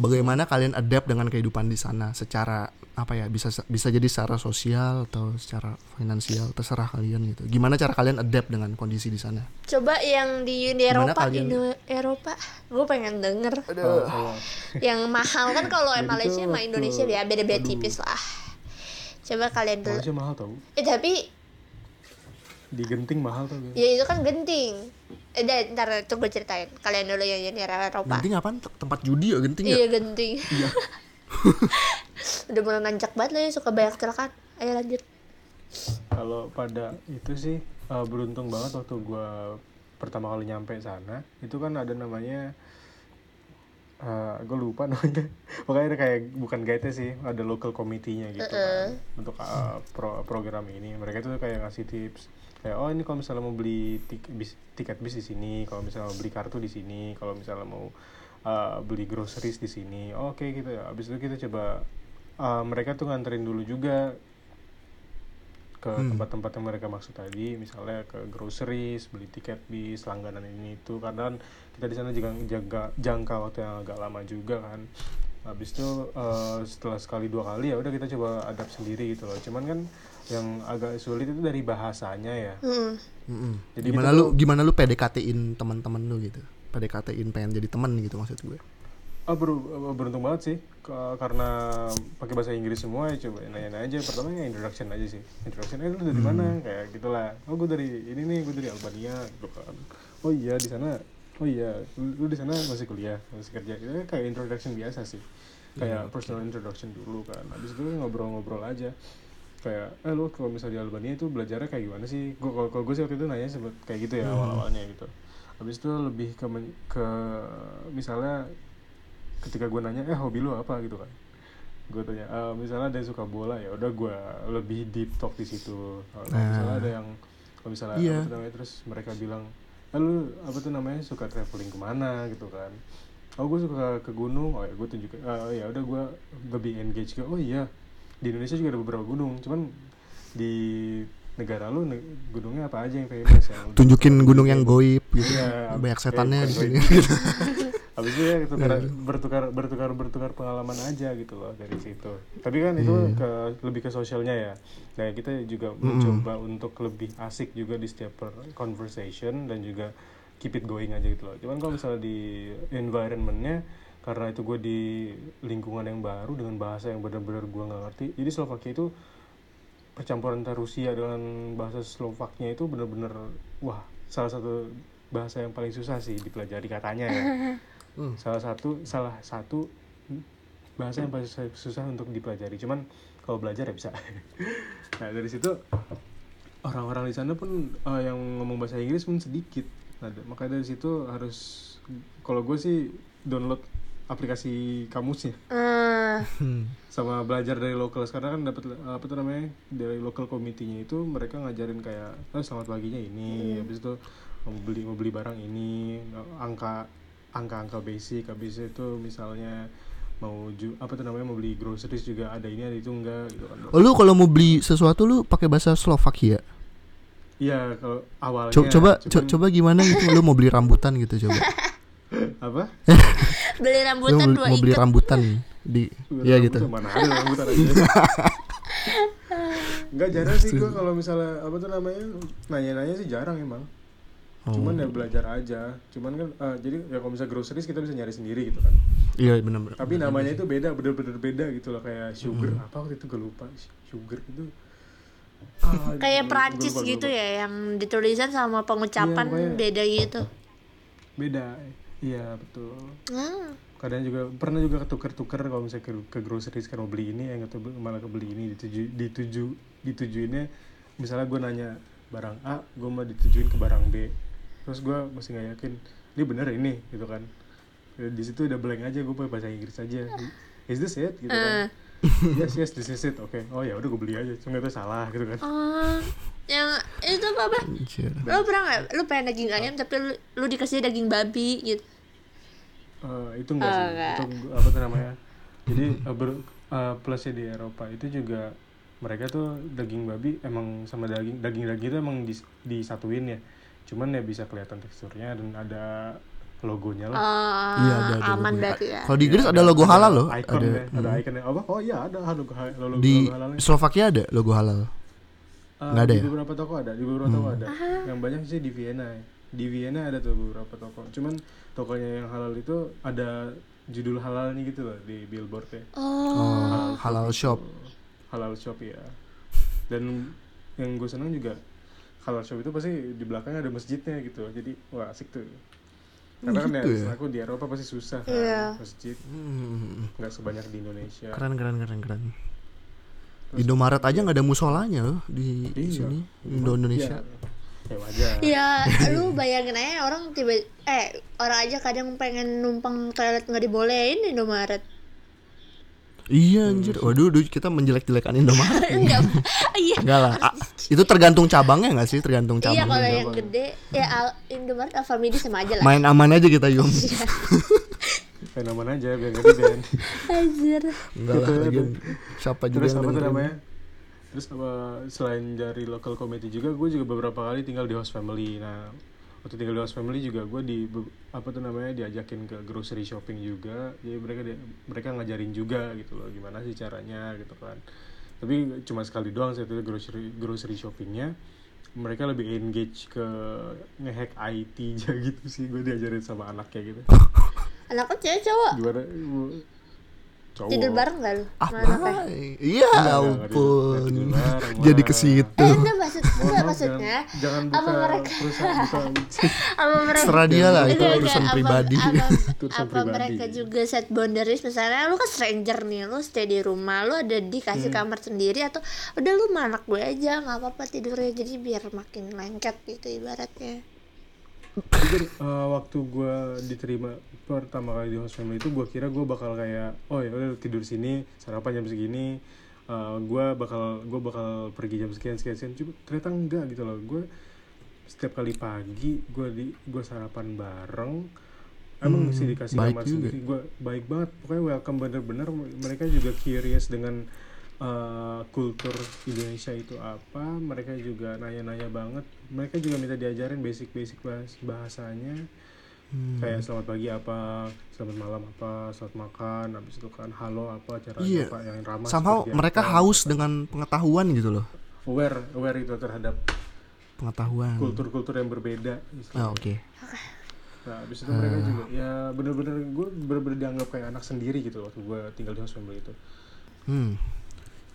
bagaimana kalian adapt dengan kehidupan di sana secara apa ya bisa bisa jadi secara sosial atau secara finansial terserah kalian gitu gimana cara kalian adapt dengan kondisi di sana Coba yang di Uni Eropa, kalian- Indo Eropa, gue pengen denger. Kalau- kalau- Yang mahal kan kalau Malaysia sama Indonesia ya beda-beda aduh. tipis lah. Coba kalian dulu. Malaysia mahal tau Eh tapi di genting mahal gak? ya itu kan genting. Eh dah, ntar tuh gue ceritain. Kalian dulu yang Uni Eropa. genting apaan Tem- tempat judi ya genting ya Iya genting. Udah mulai nanjak banget lah ya suka banyak kecelakaan. Ayo lanjut. kalau pada itu sih eh, beruntung banget waktu gua pertama kali nyampe sana itu kan ada namanya gue lupa namanya pokoknya ada kayak bukan guide sih ada local committee-nya gitu kan untuk eh, pro- program ini mereka tuh kayak ngasih tips kayak oh ini kalau misalnya mau beli tik- bis- tiket bis di sini kalau misalnya mau beli kartu di sini kalau misalnya mau eh, beli groceries di sini. Oh, oke gitu. Ya abis itu kita coba eh, mereka tuh nganterin dulu juga ke tempat-tempat yang mereka maksud tadi. Misalnya ke groceries beli tiket bis langganan ini itu. Karena kan kita di sana juga jaga jangka waktu yang agak lama juga kan. Habis itu eh, setelah sekali dua kali ya udah kita coba adapt sendiri gitu loh. Cuman kan yang agak sulit itu dari bahasanya ya. Hmm. Mm-mm. Jadi gimana kita lu tuh- gimana lu PDKT-in teman-teman lu gitu? PDKT-in pengen jadi teman gitu maksud gue. Ah ber- beruntung banget sih. Ke- karena pakai bahasa Inggris semua ya coba nanya-nanya aja. Pertama ya introduction aja sih. Introduction eh lu dari mana? Kayak gitulah. Oh gue dari ini nih gue dari Albania gitu kan. Oh iya di sana. Oh iya lu, lu di sana masih kuliah masih kerja. Itu kayak introduction biasa sih. Kayak personal introduction dulu kan. Habis itu ngobrol-ngobrol aja kayak eh lu kalau misalnya di Albania itu belajarnya kayak gimana sih? Gue kalau gue sih waktu itu nanya sempet kayak gitu ya awal-awalnya gitu. Habis itu lebih ke ke misalnya ketika gue nanya eh hobi lu apa? gitu kan. Gue tanya "Eh, misalnya ada yang suka bola ya udah gue lebih deep talk di situ. Kalau misalnya ada yang kalau misalnya Iya. apa tuh namanya terus mereka bilang eh, lu apa tuh namanya suka traveling ke mana? gitu kan. Oh gue suka ke gunung. Oh ya gue tunjuk oh ya udah gue lebih engage ke oh iya di Indonesia juga ada beberapa gunung. Cuman di negara lu gunungnya apa aja yang famous yang tunjukin gunung yang goib gitu. Iya, banyak setannya di sini. goib. habis itu ya tukar, bertukar bertukar bertukar pengalaman aja gitu loh dari situ. Tapi kan itu Iya. ke lebih ke sosialnya ya. Nah kita juga mencoba untuk lebih asik juga di setiap conversation dan juga keep it going aja gitu loh. Cuman kalau misalnya di environmentnya karena itu gue di lingkungan yang baru dengan bahasa yang benar-benar gue nggak ngerti. Jadi Slovakia itu percampuran antara Rusia dengan bahasa Slovaknya itu benar-benar wah salah satu bahasa yang paling susah sih dipelajari katanya ya. Hmm. salah satu salah satu bahasa yang paling susah, susah untuk dipelajari. Cuman kalau belajar ya bisa. Nah dari situ orang-orang di sana pun eh, yang ngomong bahasa Inggris pun sedikit. Nah, makanya dari situ harus kalau gue sih download aplikasi kamusnya. Hmm. sama belajar dari lokal. Sekarang kan dapat apa tuh namanya dari local committee-nya itu mereka ngajarin kayak oh, selamat paginya ini. Habis itu mau beli mau beli barang ini. Angka angka-angka basic. Habis itu misalnya mau ju apa tuh namanya mau beli groceries juga ada ini ada itu enggak gitu kan. Oh, lu kalau mau beli sesuatu lu pakai bahasa Slovakia iya kalau awalnya Co- coba co- cuman- coba gimana gitu lu mau beli rambutan gitu coba apa? Beli rambutan mau, dua mau beli ikat. rambutan di ya gitu. mana ada rambutan aja. Enggak jarang sih gue kalau misalnya apa tuh namanya? Nanya-nanya sih jarang emang. Oh. cuman ya belajar aja. Cuman kan eh, jadi ya kalau misalnya groceries kita bisa nyari sendiri gitu kan. Iya benar tapi namanya itu beda bener-bener beda gitu loh. Kayak sugar Hmm. apa waktu itu gue lupa. Sugar itu. Ah, kayak lupa, gitu lupa. ya yang ditulisan sama pengucapan pokoknya- beda gitu. Beda iya betul. Ah, kadang juga pernah juga ketuker-tuker kalau misalnya ke, ke groceries kan mau beli ini yang atau malah kebeli ini dituju dituju ditujuinnya misalnya gue nanya barang A gue mau ditujuin ke barang B. Terus gue masih nggak yakin ini bener ini? Gitu kan. Di situ udah blank aja gue pakai bahasa Inggris aja. Is this it? Gitu kan. Yes yes this is it. Oke. Oh ya udah gue beli aja cuma itu salah gitu kan. Oh. Yang itu apa lo pernah nggak lu pengen daging ayam tapi lu, lu dikasih daging babi gitu Eh, itu enggak Oh, sih enggak. itu apa tuh namanya jadi eh, ber- eh, plusnya di Eropa itu juga mereka tuh daging babi emang sama daging daging daging itu emang dis- disatuin ya cuman ya bisa kelihatan teksturnya dan ada logonya lah oh, Iya, ada, ada aman berarti ya Kalau di Inggris ada logo halal loh. icon Ada. ya, ada Hmm. ikonnya apa oh iya ada logo, logo, Di logo halalnya Slovakia ada logo halal. Eh, nggak ada di ya? beberapa toko ada di beberapa toko ada yang banyak sih di Vienna ya. Di Vienna ada tuh beberapa toko cuman tokonya yang halal itu ada judul halalnya gitu loh di billboardnya Oh, halal shop. gitu. halal shop ya dan yang gue senang juga halal shop itu pasti di belakangnya ada masjidnya gitu jadi wah asik tuh karena kan ya, gitu ya? aku di Eropa pasti susah kan Iya. masjid Hmm, nggak sebanyak di Indonesia keren keren keren keren. Indomaret aja nggak ada musolanya loh di Iya. sini Indo Indonesia. ya, ya wajar ya lu bayangin aja orang tiba eh orang aja kadang pengen numpang toilet nggak dibolehin di Indomaret Iya anjir. Waduh, duh, kita menjelek-jelekan Indomaret. enggak iya Enggak lah. Ah, itu tergantung cabangnya nggak sih? Tergantung iya cabangnya. kalau yang gede ya Al- Indomaret Alfamidi sama aja lah Main aman aja kita Yum. fenomen aja biar nggak di ban Anjir Enggak lah. lagian Siapa juga terus yang apa tuh namanya terus apa selain dari local community juga gue juga beberapa kali tinggal di host family. Nah waktu tinggal di host family juga gue di apa tuh namanya diajakin ke grocery shopping juga. Jadi mereka dia- mereka ngajarin juga gitu loh gimana sih caranya gitu kan. Tapi cuma sekali doang saya itu grocery grocery shoppingnya. Mereka lebih engage ke ngehack IT aja gitu sih gue diajarin sama anaknya gitu. Anaknya cewek cowok? Gimana cowok tidur bareng gak lu Apa? anaknya Iya ampun. Jadi ke situ. eh enggak maksud enggak maksudnya jangan, jangan apa buka mereka- perusahaan buka apa mereka Serah dia lah itu urusan pribadi. apa, apa, mereka juga set boundaries misalnya lu kan stranger nih lu stay di rumah lu ada dikasih Hmm. kamar sendiri atau udah lu sama anak gue aja nggak apa-apa tidurnya jadi biar makin lengket gitu ibaratnya Jujur eh, waktu gue diterima pertama kali di host family itu gue kira gue bakal kayak oh ya udah tidur sini sarapan jam segini gue bakal gue bakal pergi jam sekian sekian sekian. Cuma ternyata enggak gitu loh. Gue setiap kali pagi gue di gue sarapan bareng. Emang Hmm, sih dikasih kamar juga. sendiri. Gue baik banget. Pokoknya welcome bener-bener. Mereka juga curious dengan eh, kultur Indonesia itu apa mereka juga nanya-nanya banget mereka juga minta diajarin basic-basic bahas bahasanya Hmm. kayak selamat pagi apa selamat malam apa selamat makan habis itu kan halo apa caranya Iya. apa yang ramah Somehow seperti mereka apa. haus dengan pengetahuan gitu loh. aware aware itu terhadap Pengetahuan. kultur-kultur yang berbeda Ah, istilahnya. oke. Nah, abis itu mereka juga ya bener-bener gue bener-bener dianggap kayak anak sendiri gitu waktu gue tinggal di host family itu. Hmm.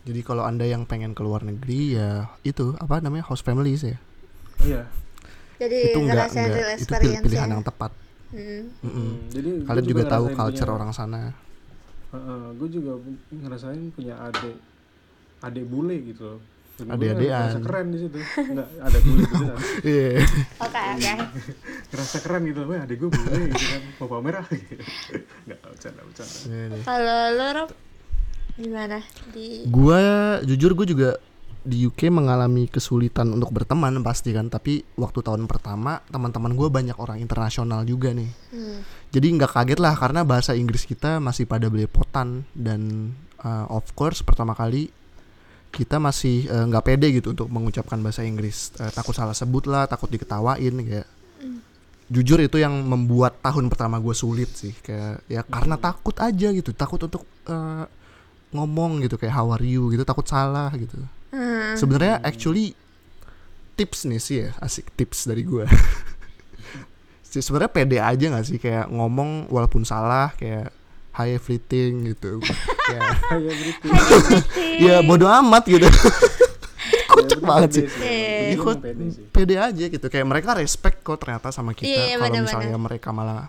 Jadi kalau Anda yang pengen keluar negeri ya itu apa namanya host families ya. Iya. jadi itu enggak ngerasain enggak itu pilihan ya. yang tepat. Hmm. Mm-mm. Hmm, Jadi Kalian juga tahu ngerasain culture punya- orang sana. gue juga ngerasain punya adik adik bule gitu loh. Gua Adik-adikan. ngerasa keren di situ. Enggak, ada bule beneran. Iya. oke oke ngerasa keren gitu loh, "Wah, adik gue bule gitu kan, mau pamer ah gitu. Enggak, bercanda, bercanda. Iya deh. kalau lo Rob gimana? Di Gua jujur gue juga di UK mengalami kesulitan untuk berteman pasti kan tapi waktu tahun pertama teman-teman gue banyak orang internasional juga nih. Hmm. jadi nggak kaget lah karena bahasa Inggris kita masih pada belepotan dan uh, of course pertama kali kita masih uh, nggak pede gitu untuk mengucapkan bahasa Inggris. Uh, takut salah sebut lah takut diketawain kayak jujur itu yang membuat tahun pertama gue sulit sih kayak ya karena takut aja gitu takut untuk uh, ngomong gitu kayak how are you? gitu takut salah gitu. Hmm. sebenarnya actually tips nih sih ya asik tips dari gue sebenarnya pede aja nggak sih kayak ngomong walaupun salah kayak hi everything gitu. Kayak ya bodoh amat gitu. Kocak Ya, banget sih. Iya, Jadi Gua kok pede sih. pede aja gitu kayak mereka respect kok ternyata sama kita Iya, kalau benar-benar. misalnya mereka malah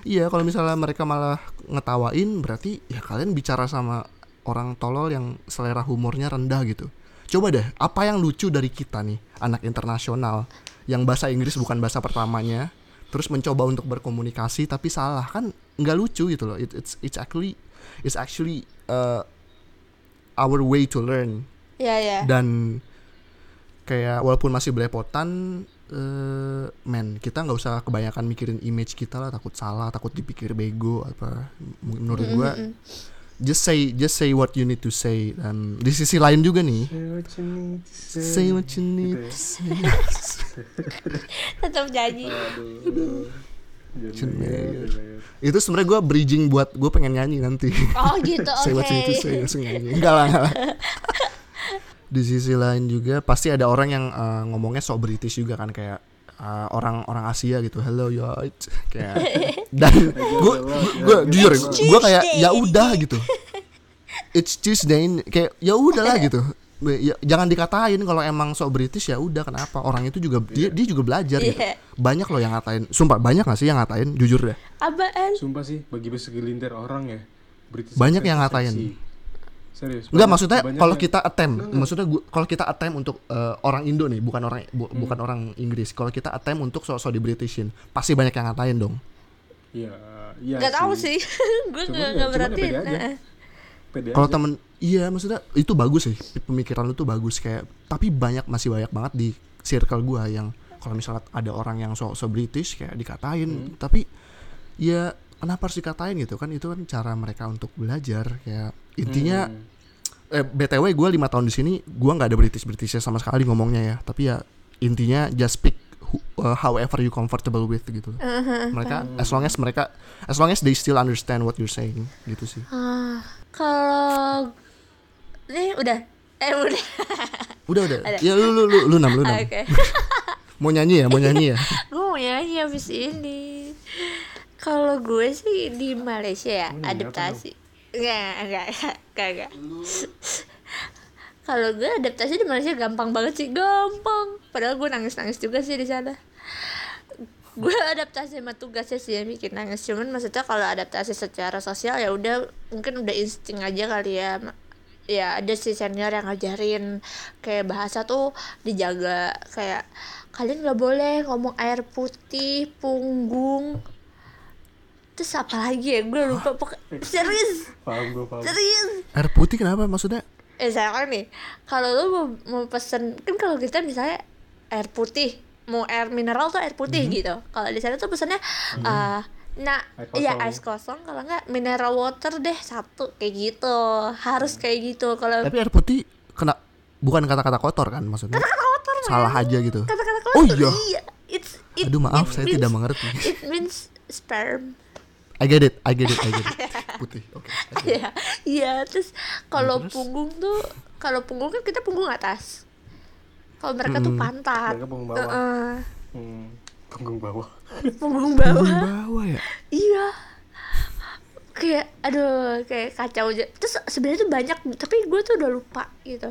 iya kalau misalnya mereka malah ngetawain berarti ya kalian bicara sama orang tolol yang selera humornya rendah gitu. Coba deh apa yang lucu dari kita nih anak internasional yang bahasa Inggris bukan bahasa pertamanya terus mencoba untuk berkomunikasi tapi salah. Kan nggak lucu gitu loh. It- it's it's actually it's actually uh, our way to learn. Ya ya dan kayak walaupun masih belepotan eh men kita nggak usah kebanyakan mikirin image kita lah. Takut salah takut dipikir bego apa. Menurut gua Mm-mm. Just say just say what you need to say dan di sisi lain juga nih say what you need Gitu ya. to say tetap nyanyi aduh. Cun Jangan Mayer. banget, jangan banget. itu sebenarnya gua bridging buat gue pengen nyanyi nanti oh gitu oke say what you need to say langsung nyanyi enggak lah, enggak lah. di sisi lain juga pasti ada orang yang eh, ngomongnya sok British juga kan kayak eh, orang orang Asia gitu. Hello yo. Kayak dan gue gue jujur gue kayak ya udah gitu. It's Tuesday kayak ya udahlah gitu. Ya, jangan dikatain kalau emang sok British ya udah kenapa? Orang itu juga dia dia juga belajar gitu. Iya. banyak loh yang ngatain. Sumpah banyak gak sih yang ngatain? Jujur deh. Apaan? Sumpah sih, bagi segelintir orang ya, British Banyak yang ngatain. Serius. Enggak maksudnya kalau kita attempt, Enggak, enggak. maksudnya gua kalau kita attempt untuk eh, orang Indo nih, bukan orang bu- Hmm. bukan orang Inggris. Kalau kita attempt untuk sok-sok di Britishin, pasti banyak yang ngatain dong. Iya, iya nggak tahu sih gue Cuman nggak ya- nggak cuman ya berarti Kalau temen iya maksudnya itu bagus sih, pemikiran lu tuh bagus kayak tapi banyak masih banyak banget di circle gua yang kalau misalnya ada orang yang sok-sok British kayak dikatain, Hmm. tapi ya kenapa harus dikatain gitu? Kan itu kan cara mereka untuk belajar kayak intinya Hmm. eh, btw gue lima tahun di sini gue nggak ada british britishnya sama sekali ngomongnya ya. Tapi ya intinya just speak who- uh, however you comfortable with gitu. Mereka as long as mereka as long as they still understand what you're saying gitu sih. Ah, kalau ini udah eh udah. Udah udah. Ada. ya lu lu lu lu nam lu nam oke. Mau nyanyi ya mau nyanyi ya. Gue mau nyanyi habis ini kalau gue sih di Malaysia ya apa adaptasi Enggak, enggak, enggak, enggak. Kalau gue adaptasi di Malaysia gampang banget sih, gampang. Padahal gue nangis-nangis juga sih di sana. Gue adaptasi sama tugasnya sih yang bikin nangis. Cuman maksudnya kalau adaptasi secara sosial ya udah mungkin udah insting aja kali ya. Ya ada sih senior yang ngajarin kayak bahasa tuh dijaga kayak kalian nggak boleh ngomong air putih, punggung, terus apa lagi ya? Gue lupa. Pokok serius? Paham gue paham. serius? Air putih kenapa maksudnya? Eh saya nih kalau lu mau, mau pesen kan kalau kita misalnya air putih mau air mineral tuh air putih gitu. Kalau di sana tuh pesannya eh nah Air iya kosong. ice kosong. Kalau nggak mineral water deh satu kayak gitu. Harus kayak gitu. Kalau tapi air putih kena bukan kata-kata kotor kan maksudnya? Kotor salah aja gitu. Kata-kata Oh kotor iya. it's it, aduh maaf it saya means- tidak mengerti. it means sperm I get it I get it I get it putih oke it. Iya, iya. Terus kalau punggung tuh, kalau punggung kan kita punggung atas. Kalau mereka tuh Mm-mm. pantat. Mereka punggung bawah. Heeh. Hmm, punggung bawah. punggung bawah. Punggung bawah ya iya. Kayak, aduh, kayak kacau aja. Terus sebenarnya tuh banyak, tapi gue tuh udah lupa gitu.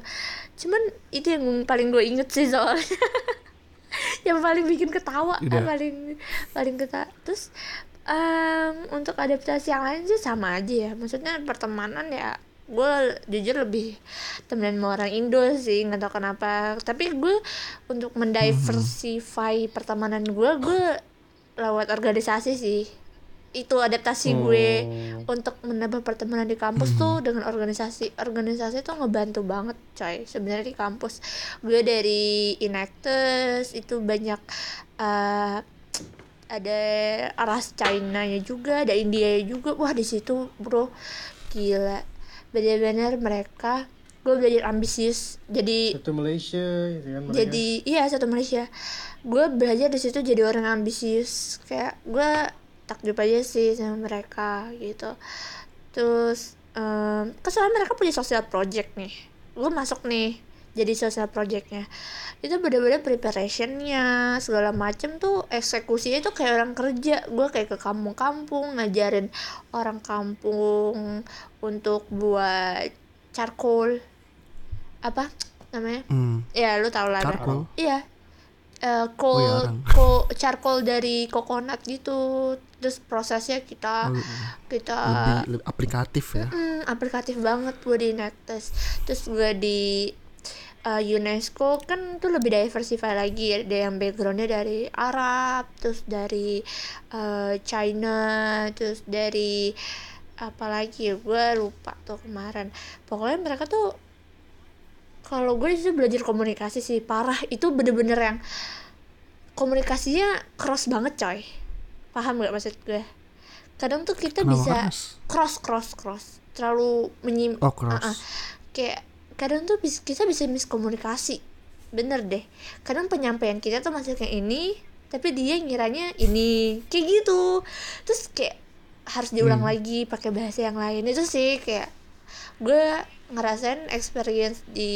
Cuman itu yang paling gue inget sih soalnya. yang paling bikin ketawa, Udah. paling paling ketawa. Terus em, untuk adaptasi yang lain sih sama aja ya. Maksudnya pertemanan ya gue jujur lebih temenan sama orang Indo sih nggak tahu kenapa tapi gue untuk mendiversify pertemanan gue gue lewat organisasi sih itu adaptasi gue Oh. untuk menambah pertemanan di kampus tuh dengan organisasi organisasi tuh ngebantu banget coy sebenarnya di kampus gue dari Inactus itu banyak eh, ada ras China nya juga ada India juga. Wah di situ bro gila. Benar-benar mereka gue belajar ambisius. Jadi Satu Malaysia, gitu kan mereka. jadi iya satu Malaysia. Gue belajar di situ jadi orang ambisius. Kayak gue takjub aja sih sama mereka gitu. Terus em kesoalnya mereka punya sosial project nih. Gue masuk nih jadi sosial projectnya. Itu bener-bener preparationnya segala macem tuh eksekusinya tuh kayak orang kerja. Gue kayak ke kampung-kampung ngajarin orang kampung untuk buat charcoal. Apa namanya? Hmm. ya lu tau lah. Charcoal? iya. Oh, iya, coal arang. co- charcoal dari coconut gitu. Terus prosesnya kita Oh, kita lebih, lebih aplikatif ya. Hmm, aplikatif banget gue di Nectes terus gue di uh, UNESCO kan tuh lebih diversify lagi ada yang backgroundnya dari Arab terus dari uh, China terus dari apa lagi ya gue lupa tuh kemarin. Pokoknya mereka tuh kalau gue di situ belajar komunikasi sih parah. Itu bener-bener yang komunikasinya cross banget coy. Paham gak maksud gue kadang tuh kita Kenapa bisa cross cross cross. Terlalu menyim Oh, cross. Ah, ah. kayak kadang tuh bis- kita bisa miskomunikasi. Bener deh. Kadang penyampaian kita tuh masih kayak ini tapi dia ngiranya ini. Kayak gitu. Terus kayak harus diulang Hmm. lagi pakai bahasa yang lain itu sih kayak gue ngerasain experience di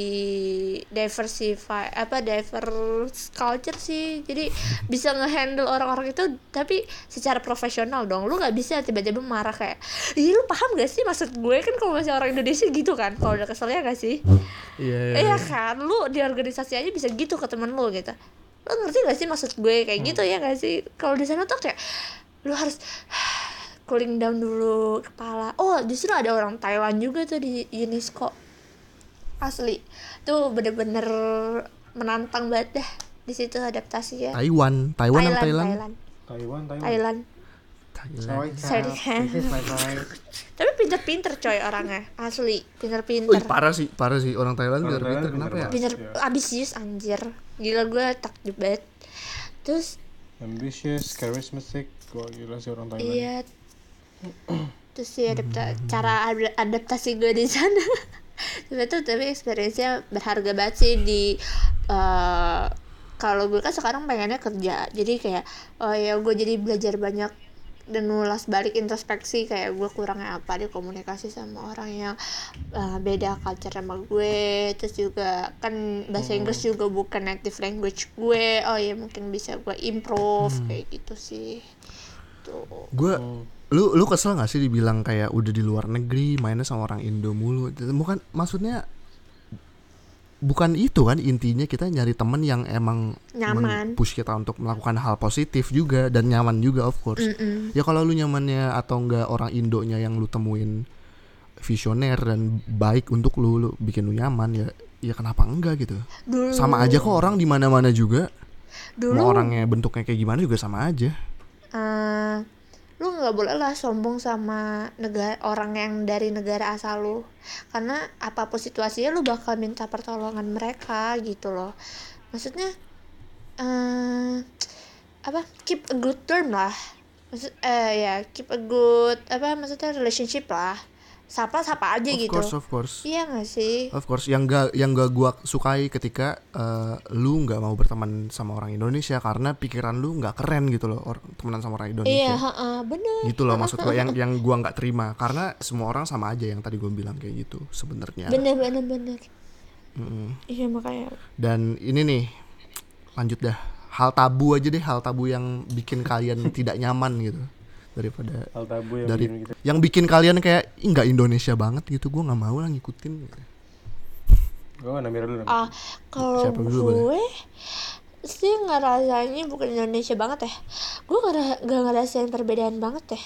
diversify apa diverse culture sih. Jadi bisa ngehandle orang-orang itu tapi secara profesional dong. Lu nggak bisa tiba-tiba marah kayak ih lu paham gak sih maksud gue? Kan kalau masih orang Indonesia gitu kan kalau udah kesel ya gak sih? Iya, iya, iya iya. kan? Lu di organisasi aja bisa gitu ke temen lu gitu. Lu ngerti gak sih maksud gue kayak gitu ya gak sih? Kalau di sana tuh kayak lu harus cooling down dulu kepala. Oh justru ada orang Thailand juga tuh di UNESCO. Asli. Tuh bener-bener menantang banget dah di situ adaptasi ya. Taiwan, Taiwan apa Thailand? Thailand? Taiwan Taiwan. Thailand. Thailand. Sorry, boy tapi pinter-pinter coy orangnya. Asli Wih, pinter-pinter parah sih, parah sih orang Thailand Orang biar Thailand pinter kenapa ya? pinter Iya. ambisius anjir. Gila gue takjub banget. Terus ambitious charismatic. Wah gila sih orang Thailand. Iya. Terus sih adapta cara ad- adaptasi gue di sana. tapi itu tapi experience-nya berharga banget sih di eh, kalau gue kan sekarang pengennya kerja. Jadi kayak oh ya gue jadi belajar banyak dan ngulas balik introspeksi kayak gue kurangnya apa di komunikasi sama orang yang eh, beda culture sama gue terus juga kan bahasa Inggris juga bukan native language gue oh ya mungkin bisa gue improve kayak gitu sih tuh Gue Hmm. Lu lu kesel gak sih dibilang kayak udah di luar negeri mainnya sama orang Indo mulu? Bukan maksudnya bukan itu kan intinya kita nyari temen yang emang Nyaman. push kita untuk melakukan hal positif juga dan nyaman juga of course. Mm-mm. ya kalau lu nyamannya atau enggak orang Indonya yang lu temuin visioner dan baik untuk lu, lu bikin lu nyaman ya ya kenapa enggak gitu? Dulu sama aja kok orang di mana-mana juga. Dulu mau orangnya bentuknya kayak gimana juga sama aja. Eh, lu nggak boleh lah sombong sama negara orang yang dari negara asal lu. Karena apa pun situasinya lu bakal minta pertolongan mereka gitu loh. Maksudnya eh apa keep a good term lah. Maksud eh ya keep a good apa maksudnya relationship lah sapa sapa aja of gitu. course of course. Iya gak sih? Of course, yang gak yang gak gua sukai ketika eh, lu nggak mau berteman sama orang Indonesia karena pikiran lu nggak keren gitu loh, or, temenan sama orang iya Indonesia. heeh, bener. Gitu loh maksud gua yang yang gua nggak terima. Karena semua orang sama aja yang tadi gua bilang kayak gitu sebenarnya. bener bener bener. Mm-mm. iya makanya. Dan ini nih lanjut dah. Hal tabu aja deh hal tabu yang bikin kalian tidak nyaman gitu daripada hal tabu yang dari bikin kita yang bikin kalian kayak "Ih, nggak Indonesia banget gitu gua nggak mau lah ngikutin gue kan Namira dulu. Ah, kalau Siapa dulu boleh? gue sih ngerasanya bukan Indonesia banget ya. Gue nggak nggak ngerasain perbedaan banget ya.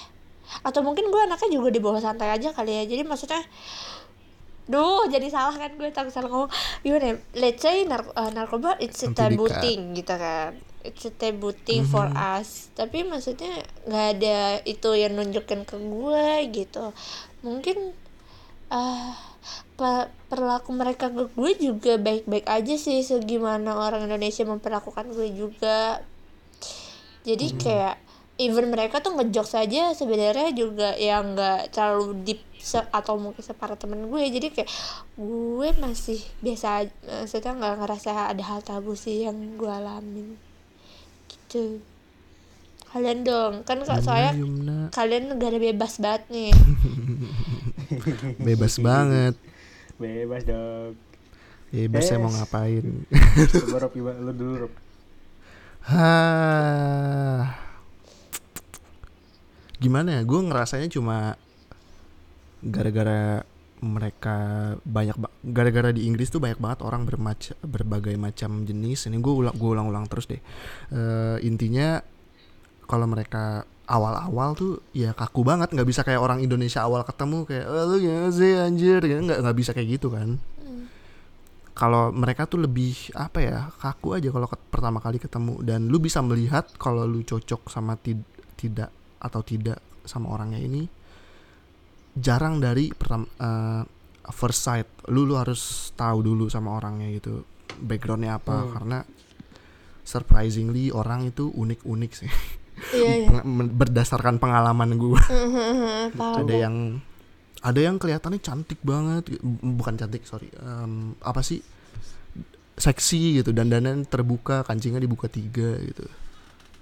Atau mungkin gue anaknya juga di bawah santai aja kali ya. Jadi maksudnya Duh, jadi salah kan gue takut salah ngomong. Gimana ya? Let's say nar uh, narkoba it's a taboo thing gitu kan. It's a taboo thing for us. Tapi maksudnya nggak ada itu yang nunjukin ke gue gitu. Mungkin ah pe- perilaku mereka ke gue juga baik-baik aja sih segimana orang Indonesia memperlakukan gue juga. Jadi kayak even mereka tuh ngejok saja sebenarnya juga yang nggak terlalu deep se- atau mungkin separah temen gue. Jadi kayak gue masih biasa maksudnya nggak ngerasa ada hal tabu sih yang gue alamin gitu kalian dong. Kan kak soalnya Yumna, kalian negara bebas banget nih. Bebas banget. Bebas dong. Bebas saya mau ngapain? Coba Rob gimana lu dulu Rob Hah. Gimana ya? Gue ngerasanya cuma gara-gara mereka banyak ba- gara-gara di Inggris tuh banyak banget orang bermac berbagai macam jenis. Ini gue ulang gue ulang-ulang terus deh. Eh, intinya kalau mereka awal-awal tuh ya kaku banget nggak bisa kayak orang Indonesia awal ketemu kayak oh, lu gimana sih anjir gitu. nggak nggak bisa kayak gitu kan kalau mereka tuh lebih apa ya kaku aja kalau pertama kali ketemu dan lu bisa melihat kalau lu cocok sama tid- tidak atau tidak sama orangnya ini jarang dari pertama eh, first sight. Lu lu harus tahu dulu sama orangnya gitu backgroundnya apa. Hmm. karena surprisingly orang itu unik-unik sih. Iya iya. Berdasarkan pengalaman gue paham ada yang ada yang kelihatannya cantik banget bukan cantik sorry Em, apa sih? Seksi gitu dan dandan terbuka kancingnya dibuka tiga gitu.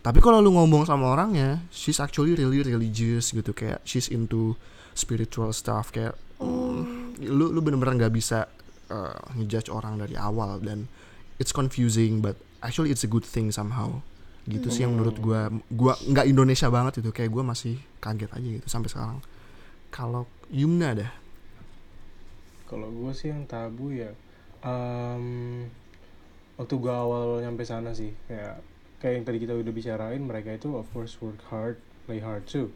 Tapi kalau lu ngomong sama orangnya she's actually really religious gitu kayak she's into spiritual stuff kayak mm, lu lu bener-bener nggak bisa uh, ngejudge orang dari awal dan it's confusing but actually it's a good thing somehow. Gitu sih yang menurut gua gua nggak Indonesia banget itu kayak gua masih kaget aja gitu sampai sekarang. Kalau Yumna dah Kalau gue sih yang tabu ya, em, waktu gue awal nyampe sana sih, kayak kayak yang tadi kita udah bicarain, mereka itu of course work hard, play hard too.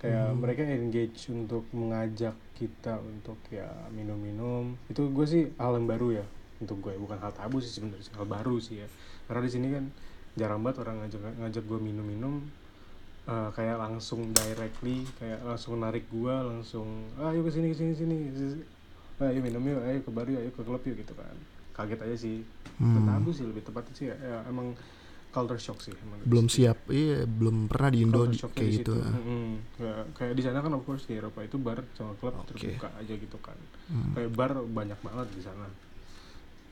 Kayak mereka engage untuk mengajak kita untuk ya minum-minum. Itu gue sih hal yang baru ya untuk gue, bukan hal tabu sih sebenarnya, hal baru sih ya. Karena di sini kan jarang banget orang ngajak ngajak gue minum-minum eh, kayak langsung directly kayak langsung narik gua langsung "Ah, ayo ke sini ke sini sini ayo minum yuk ayo ke bar yuk ayo ke klub yuk gitu kan kaget aja sih Hmm. tabu sih lebih tepatnya sih ya, ya emang culture shock sih emang belum siap iya belum pernah di Indo kayak di gitu. Mm-mm. Ya, kayak di sana kan of course di Eropa itu bar sama klub Oke. terbuka aja gitu kan Hmm. kayak bar banyak banget di sana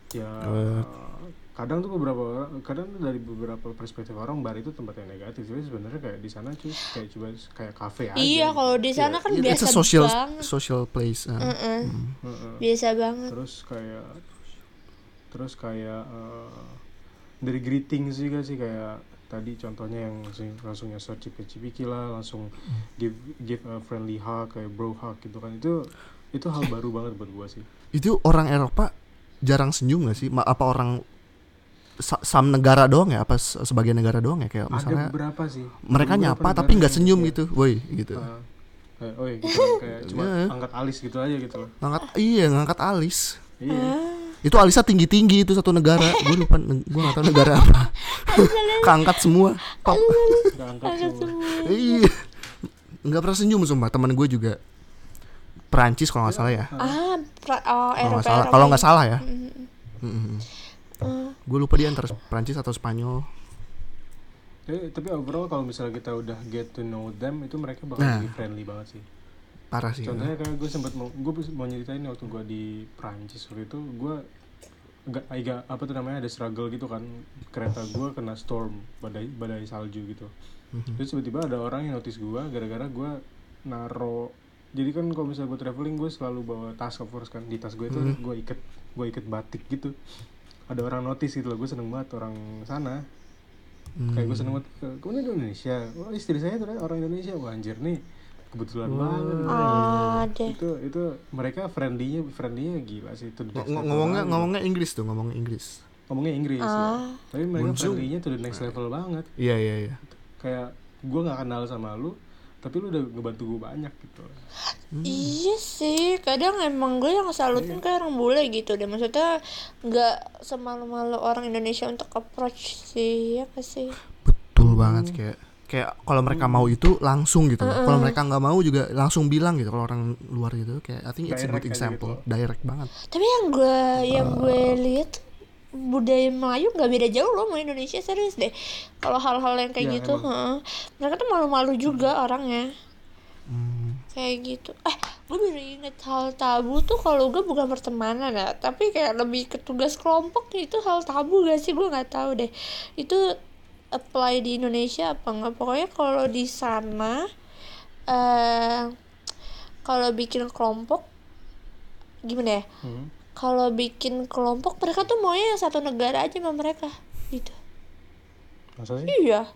ya Eh. kadang tuh beberapa orang kadang tuh dari beberapa perspektif orang bar itu tempat yang negatif tapi sebenarnya kayak di sana cuy kayak coba kayak kafe aja iya gitu. kalau di sana kan It's biasa a social banget social place uh. Heeh. Hmm. Heeh. biasa banget terus kayak terus kayak eh, dari greetings juga sih kayak tadi contohnya yang langsung langsung nyasar cipiki-cipiki lah langsung give give a friendly hug kayak bro hug gitu kan. Itu itu hal baru banget buat gua sih. Itu orang Eropa jarang senyum gak sih? Ma- apa orang sa- sam negara doang ya? Apa se- sebagian negara doang ya? Kayak ada misalnya beberapa sih. mereka Beberapa nyapa tapi nggak senyum iya. gitu. Woi gitu. Ah, kayak oi gitu kan, kayak cuma Iya. angkat alis gitu aja gitu loh. Ngangkat iya ngangkat alis. Iya itu alisnya tinggi tinggi itu satu negara. Gue lupa gue nggak tahu negara apa. Keangkat semua. Semua. iya. Nggak pernah senyum sumpah. Teman gue juga Perancis kalau nggak salah ya. Ah oh kalau nggak Eropa salah Eropa. kalau nggak salah ya. Mm. gue lupa dia antara Perancis atau Spanyol. Tapi, tapi overall kalau misalnya kita udah get to know them itu mereka bakal Nah. jadi friendly banget sih parah sih Contohnya kayak gue sempat mau gue mau nyeritain waktu gue di Prancis waktu itu gue agak agak apa tuh namanya ada struggle gitu kan. Kereta gue kena storm badai badai salju gitu. Mhm. terus tiba-tiba ada orang yang notice gue gara-gara gue naro jadi kan kalau misalnya gue traveling gue selalu bawa tas of course kan. Di tas gue itu Mhm. gue ikat gue ikat batik gitu. Ada orang notice gitu loh gue seneng banget orang sana. Hmm. kayak gue seneng banget kamu dari Indonesia? Oh istri saya tuh orang Indonesia. Wah anjir nih kebetulan banget nih." Ah, ada. Itu itu mereka friendlynya friendlynya gila sih itu Ng- ng- ngomongnya ngomongnya Inggris tuh ngomongnya Inggris. Ngomongnya Inggris ya. Ah. tapi mereka Bonjour. friendlynya tuh the next level banget. Iya iya iya. Kayak gue nggak kenal sama lu tapi lu udah ngebantu gue banyak gitu. Iya sih, kadang emang gue yang salutin kayak orang bule gitu deh. Maksudnya nggak semalu-malu orang Indonesia untuk approach sih, ya sih? betul banget kayak kayak kalau mereka mau itu langsung gitu loh. kalau mereka nggak mau juga langsung bilang gitu kalau orang luar gitu kayak I think it's a good Direct example gitu. direct banget Tapi yang gue yang gue lihat budaya Melayu nggak beda jauh loh sama Indonesia serius deh. Kalau hal-hal yang kayak Iya, gitu, emang. heeh. mereka tuh malu-malu juga orangnya. Hmm. Kayak gitu. Eh, gue baru inget hal tabu tuh kalau gue bukan pertemanan ya, tapi kayak lebih ke tugas kelompok itu hal tabu gak sih? Gue nggak tahu deh. Itu apply di Indonesia apa enggak? Pokoknya kalau di sana eh kalau bikin kelompok gimana ya? hmm. kalau bikin kelompok mereka tuh maunya yang satu negara aja sama mereka gitu masa sih iya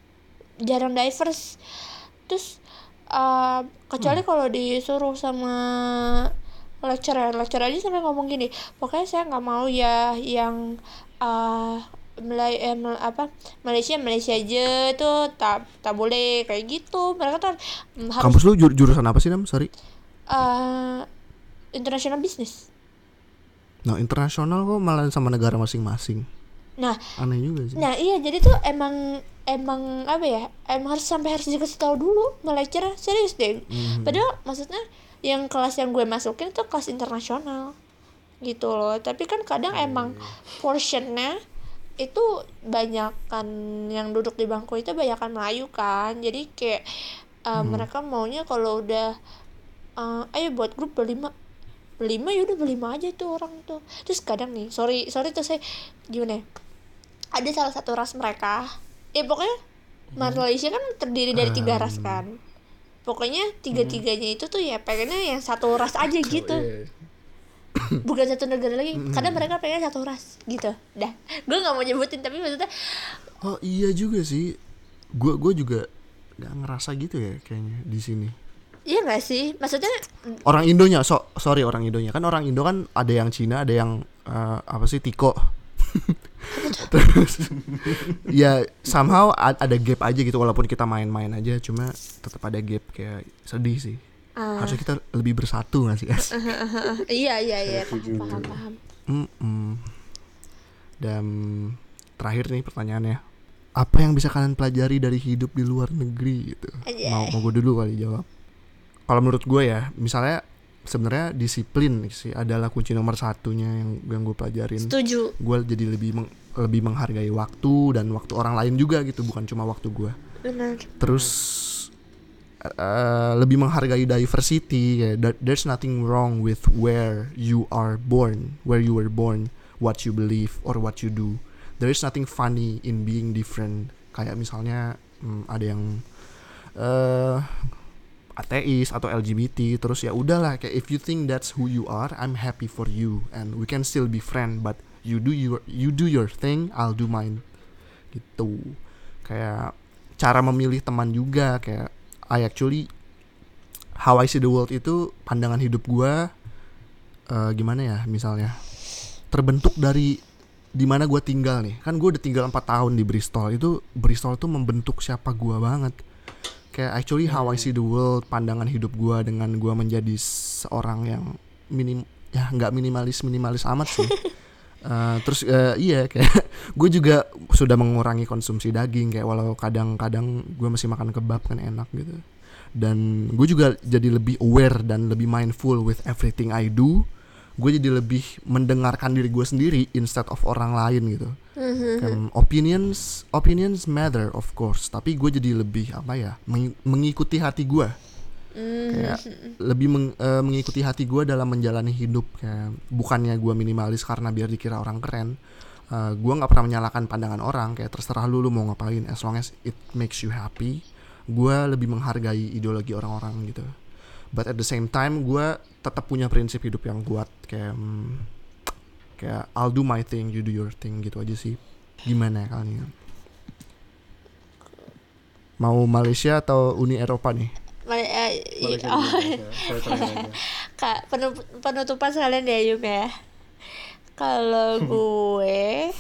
jarang diverse terus uh, kecuali kalau disuruh sama lecturer lecturer aja sampai ngomong gini pokoknya saya nggak mau ya yang uh, Melay eh, apa Malaysia Malaysia aja tuh tak tak boleh kayak gitu. Mereka tuh harus kampus lu jur- jurusan apa sih nam? Sorry. Uh, international business. Nah internasional kok malah sama negara masing-masing. Nah aneh juga sih. Nah iya jadi tuh emang emang apa ya emang harus sampai harus dikasih tahu dulu sama lecturer serius deh. Mhm. Padahal maksudnya yang kelas yang gue masukin itu kelas internasional gitu loh. Tapi kan kadang emang portionnya itu banyak kan yang duduk di bangku itu banyak kan Melayu kan. Jadi kayak uh, mereka maunya kalau udah uh, ayo buat grup berlima. Berlima ya udah berlima aja tuh orang tuh. Terus kadang nih sorry sorry tuh saya gimana ya, ada salah satu ras mereka. Ya pokoknya Malaysia kan terdiri dari tiga ras kan. Pokoknya tiga tiganya itu tuh ya pengennya yang satu ras aja gitu. Iya. bukan satu negara lagi kadang mereka pengen satu ras gitu dah gue nggak mau nyebutin tapi maksudnya Oh iya juga sih. Gue gue juga nggak ngerasa gitu ya kayaknya di sini. iya nggak sih maksudnya Orang Indonya, so, sorry orang Indonya kan orang Indo kan ada yang Cina, ada yang eh, apa sih Tiko. Terus ya somehow ada gap aja gitu walaupun kita main-main aja cuma tetap ada gap kayak sedih sih. Ah, Harusnya kita lebih bersatu gak sih guys? iya iya iya paham paham paham Mm-mm. Dan terakhir nih pertanyaannya, apa yang bisa kalian pelajari dari hidup di luar negeri gitu? Anjay. Mau mau gue dulu kali jawab. Kalau menurut gue ya, misalnya sebenarnya disiplin sih adalah kunci nomor satunya yang yang gue pelajarin. setuju Gue jadi lebih meng- lebih menghargai waktu dan waktu orang lain juga gitu, bukan cuma waktu gue. benar Terus eh, lebih menghargai diversity. there's nothing wrong with where you are born, where you were born, what you believe or what you do. There is nothing funny in being different. Kayak misalnya hmm, ada yang eh ateis atau LGBT terus ya udahlah kayak if you think that's who you are I'm happy for you and we can still be friend but you do your you do your thing I'll do mine gitu kayak cara memilih teman juga kayak I actually how I see the world itu pandangan hidup gua eh, gimana ya misalnya terbentuk dari di mana gua tinggal nih. Kan gue udah tinggal empat tahun di Bristol. Itu Bristol tuh membentuk siapa gua banget. Kayak actually how I see the world pandangan hidup gua dengan gua menjadi seorang yang minim ya nggak minimalis minimalis amat sih Eh, terus eh, iya kayak gue juga sudah mengurangi konsumsi daging kayak walau kadang-kadang gue masih makan kebab kan enak gitu. Dan gue juga jadi lebih aware dan lebih mindful with everything I do. Gue jadi lebih mendengarkan diri gue sendiri instead of orang lain gitu. Kan, opinions opinions matter of course. Tapi gue jadi lebih apa ya meng- mengikuti hati gue kayak lebih meng- eh, mengikuti hati gue dalam menjalani hidup kayak bukannya gue minimalis karena biar dikira orang keren Eh, gue nggak pernah menyalahkan pandangan orang kayak terserah lu lu mau ngapain as long as it makes you happy gue lebih menghargai ideologi orang-orang gitu. But at the same time gue tetap punya prinsip hidup yang kuat kayak hmm, kayak I'll do my thing you do your thing gitu aja sih. Gimana ya kalian? Mau Malaysia atau Uni Eropa nih Eh, oh, aja. kak penutupan sekalian deh Yum ya kalau gue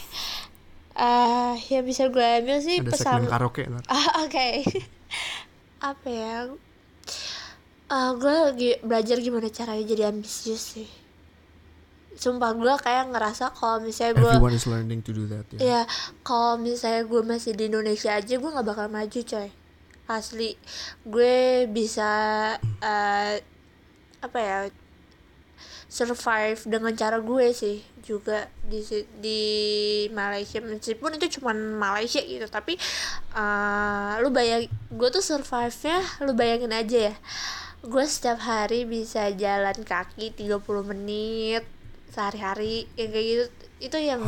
ah yang bisa gue ambil sih ada pesan karaoke. Ah, oke. Apa ya? Ah, gue lagi belajar gimana caranya jadi ambisius sih. Sumpah gue kayak ngerasa kalau misalnya gue everyone is learning to do that ya ya kalau misalnya gue masih di Indonesia aja gue nggak bakal maju coy asli. Gue bisa eh, apa ya survive dengan cara gue sih. Juga di di Malaysia. Meskipun itu cuman Malaysia gitu tapi eh, lu bayang gue tuh survive nya lu bayangin aja ya. Gue setiap hari bisa jalan kaki 30 menit sehari-hari yang kayak gitu. Itu yang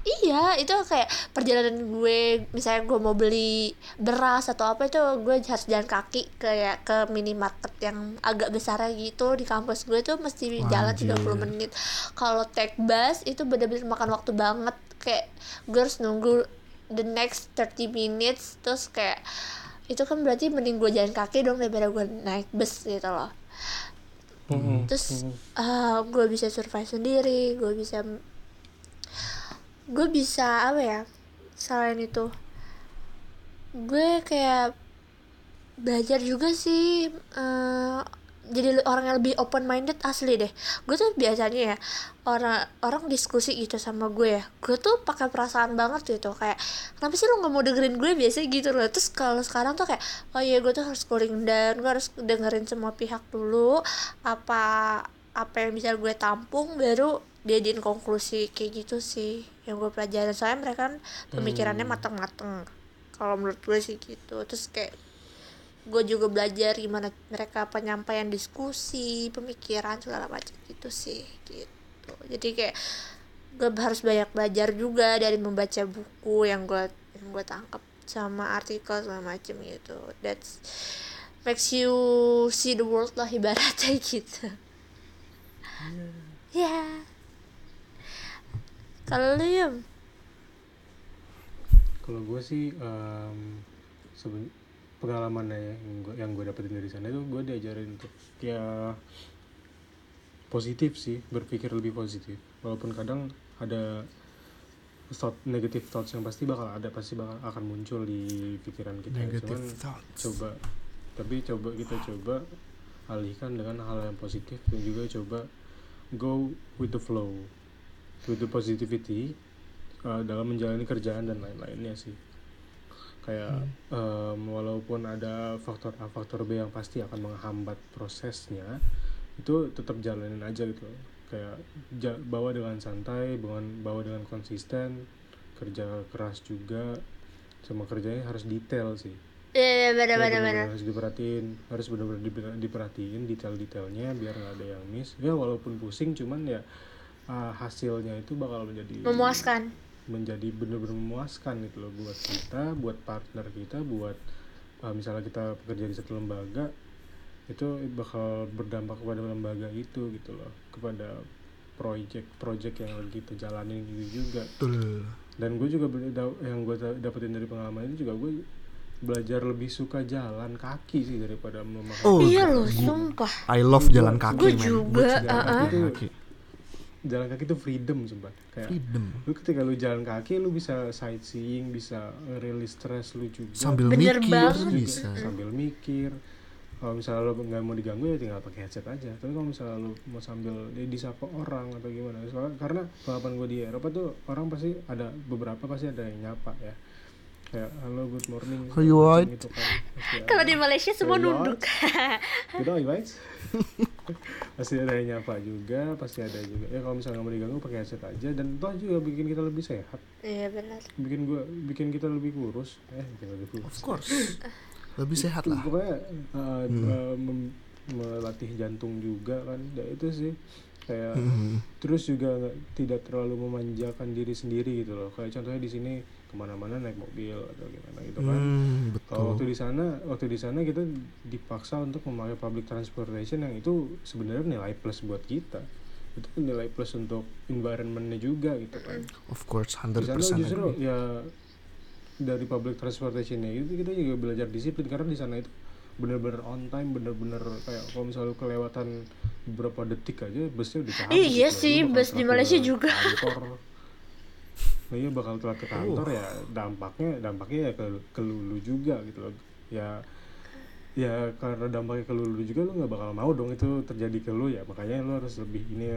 Iya, itu kayak perjalanan gue, misalnya gue mau beli beras atau apa itu gue harus jalan kaki kayak ke minimarket yang agak besar gitu di kampus gue tuh mesti jalan 30 menit. Kalau take bus itu bener-bener makan waktu banget kayak gue harus nunggu the next 30 minutes terus kayak itu kan berarti mending gue jalan kaki dong daripada gue naik bus gitu loh Mm-mm. terus ah, gue bisa survive sendiri gue bisa gue bisa apa ya selain itu gue kayak belajar juga sih eh, jadi orang yang lebih open minded asli deh. Gue tuh biasanya ya orang orang diskusi gitu sama gue ya gue tuh pakai perasaan banget gitu kayak kenapa sih lo nggak mau dengerin gue? Biasa gitu loh. Terus kalau sekarang tuh kayak oh iya gue tuh harus cooling down gue harus dengerin semua pihak dulu apa apa yang bisa gue tampung baru diadiin konklusi kayak gitu sih yang gue pelajarin. Soalnya mereka kan pemikirannya mateng-mateng. Kalau menurut gue sih gitu. Terus kayak gue juga belajar gimana mereka penyampaian diskusi pemikiran segala macam gitu sih gitu. Jadi kayak gue harus banyak belajar juga dari membaca buku yang gue yang gue tangkap sama artikel segala macam gitu. That's makes you see the world lah ibaratnya gitu. Ya kalau lu Yum? kalau gue sih em, seben- pengalamannya ya yang gue yang gue dapetin dari sana itu gue diajarin untuk ya positif sih berpikir lebih positif walaupun kadang ada thought negative thoughts yang pasti bakal ada pasti bakal akan muncul di pikiran kita Negative cuman thoughts. coba tapi coba kita coba alihkan dengan hal yang positif dan juga coba go with the flow the positivity uh, dalam menjalani kerjaan dan lain-lainnya sih. Kayak em, walaupun ada faktor A faktor B yang pasti akan menghambat prosesnya itu tetap jalanin aja gitu. Kayak bawa dengan santai bawa, bawa dengan konsisten kerja keras juga sama kerjanya harus detail sih. Iya, benar Ya, benar bener-bener benar. harus diperhatiin harus benar-benar diper- diperhatiin detail-detailnya biar nggak ada yang miss. Ya walaupun pusing cuman ya ah, hasilnya itu bakal menjadi Memuaskan. menjadi benar-benar memuaskan gitu loh buat kita buat partner kita buat ah, misalnya kita bekerja di satu lembaga itu bakal berdampak kepada lembaga itu gitu loh kepada project-project yang lagi kita jalanin gitu juga Betul. dan gue juga yang gue da- dapetin dari pengalaman itu juga gue belajar lebih suka jalan kaki sih daripada memakai Oh, Iya loh, sumpah. I love jalan kaki, Gue juga, jalan kaki tuh Kaki. Jalan kaki itu freedom sumpah kayak Freedom. lu ketika lu jalan kaki lu bisa sightseeing bisa rilis stress lu juga Sambil Bener mikir banget. bisa. sambil mikir kalau misalnya lu nggak mau diganggu ya tinggal pakai headset aja tapi kalau misalnya lu mau sambil dia disapa orang atau gimana soalnya karena pengalaman gue di Eropa tuh orang pasti ada beberapa pasti ada yang nyapa ya kayak halo good morning How you right? gitu kan. Kalau di Malaysia semua nunduk. gitu you right pasti ada yang nyapa juga pasti ada juga. Ya kalau misalnya nggak mau diganggu pakai headset aja. Dan toh juga bikin kita lebih sehat. Iya benar. bikin gua bikin kita lebih kurus. Eh bikin lebih kurus. Of course. Lebih sehat lah. pokoknya uh, uh, mem- melatih jantung juga kan. Ya itu sih. Kayak Hmm. terus juga tidak terlalu memanjakan diri sendiri gitu loh. Kayak contohnya di sini ke mana-mana naik mobil atau gimana gitu kan Hmm, kalau waktu betul. di sana waktu di sana kita dipaksa untuk memakai public transportation yang itu sebenarnya nilai plus buat kita itu kan nilai plus untuk environmentnya juga gitu kan Of course, di 100% sana justru agree. ya dari public transportationnya itu kita juga belajar disiplin karena di sana itu bener-bener on time bener-bener kayak kalau misalnya kelewatan beberapa detik aja busnya udah Iya gitu. sih, bus di Malaysia juga. kantor. Iya bakal telat ke kantor ya dampaknya dampaknya ya ke ke lu juga gitu loh. Ya ya karena dampaknya ke lu juga lu nggak bakal mau dong itu terjadi ke lu ya. Makanya lu harus lebih ini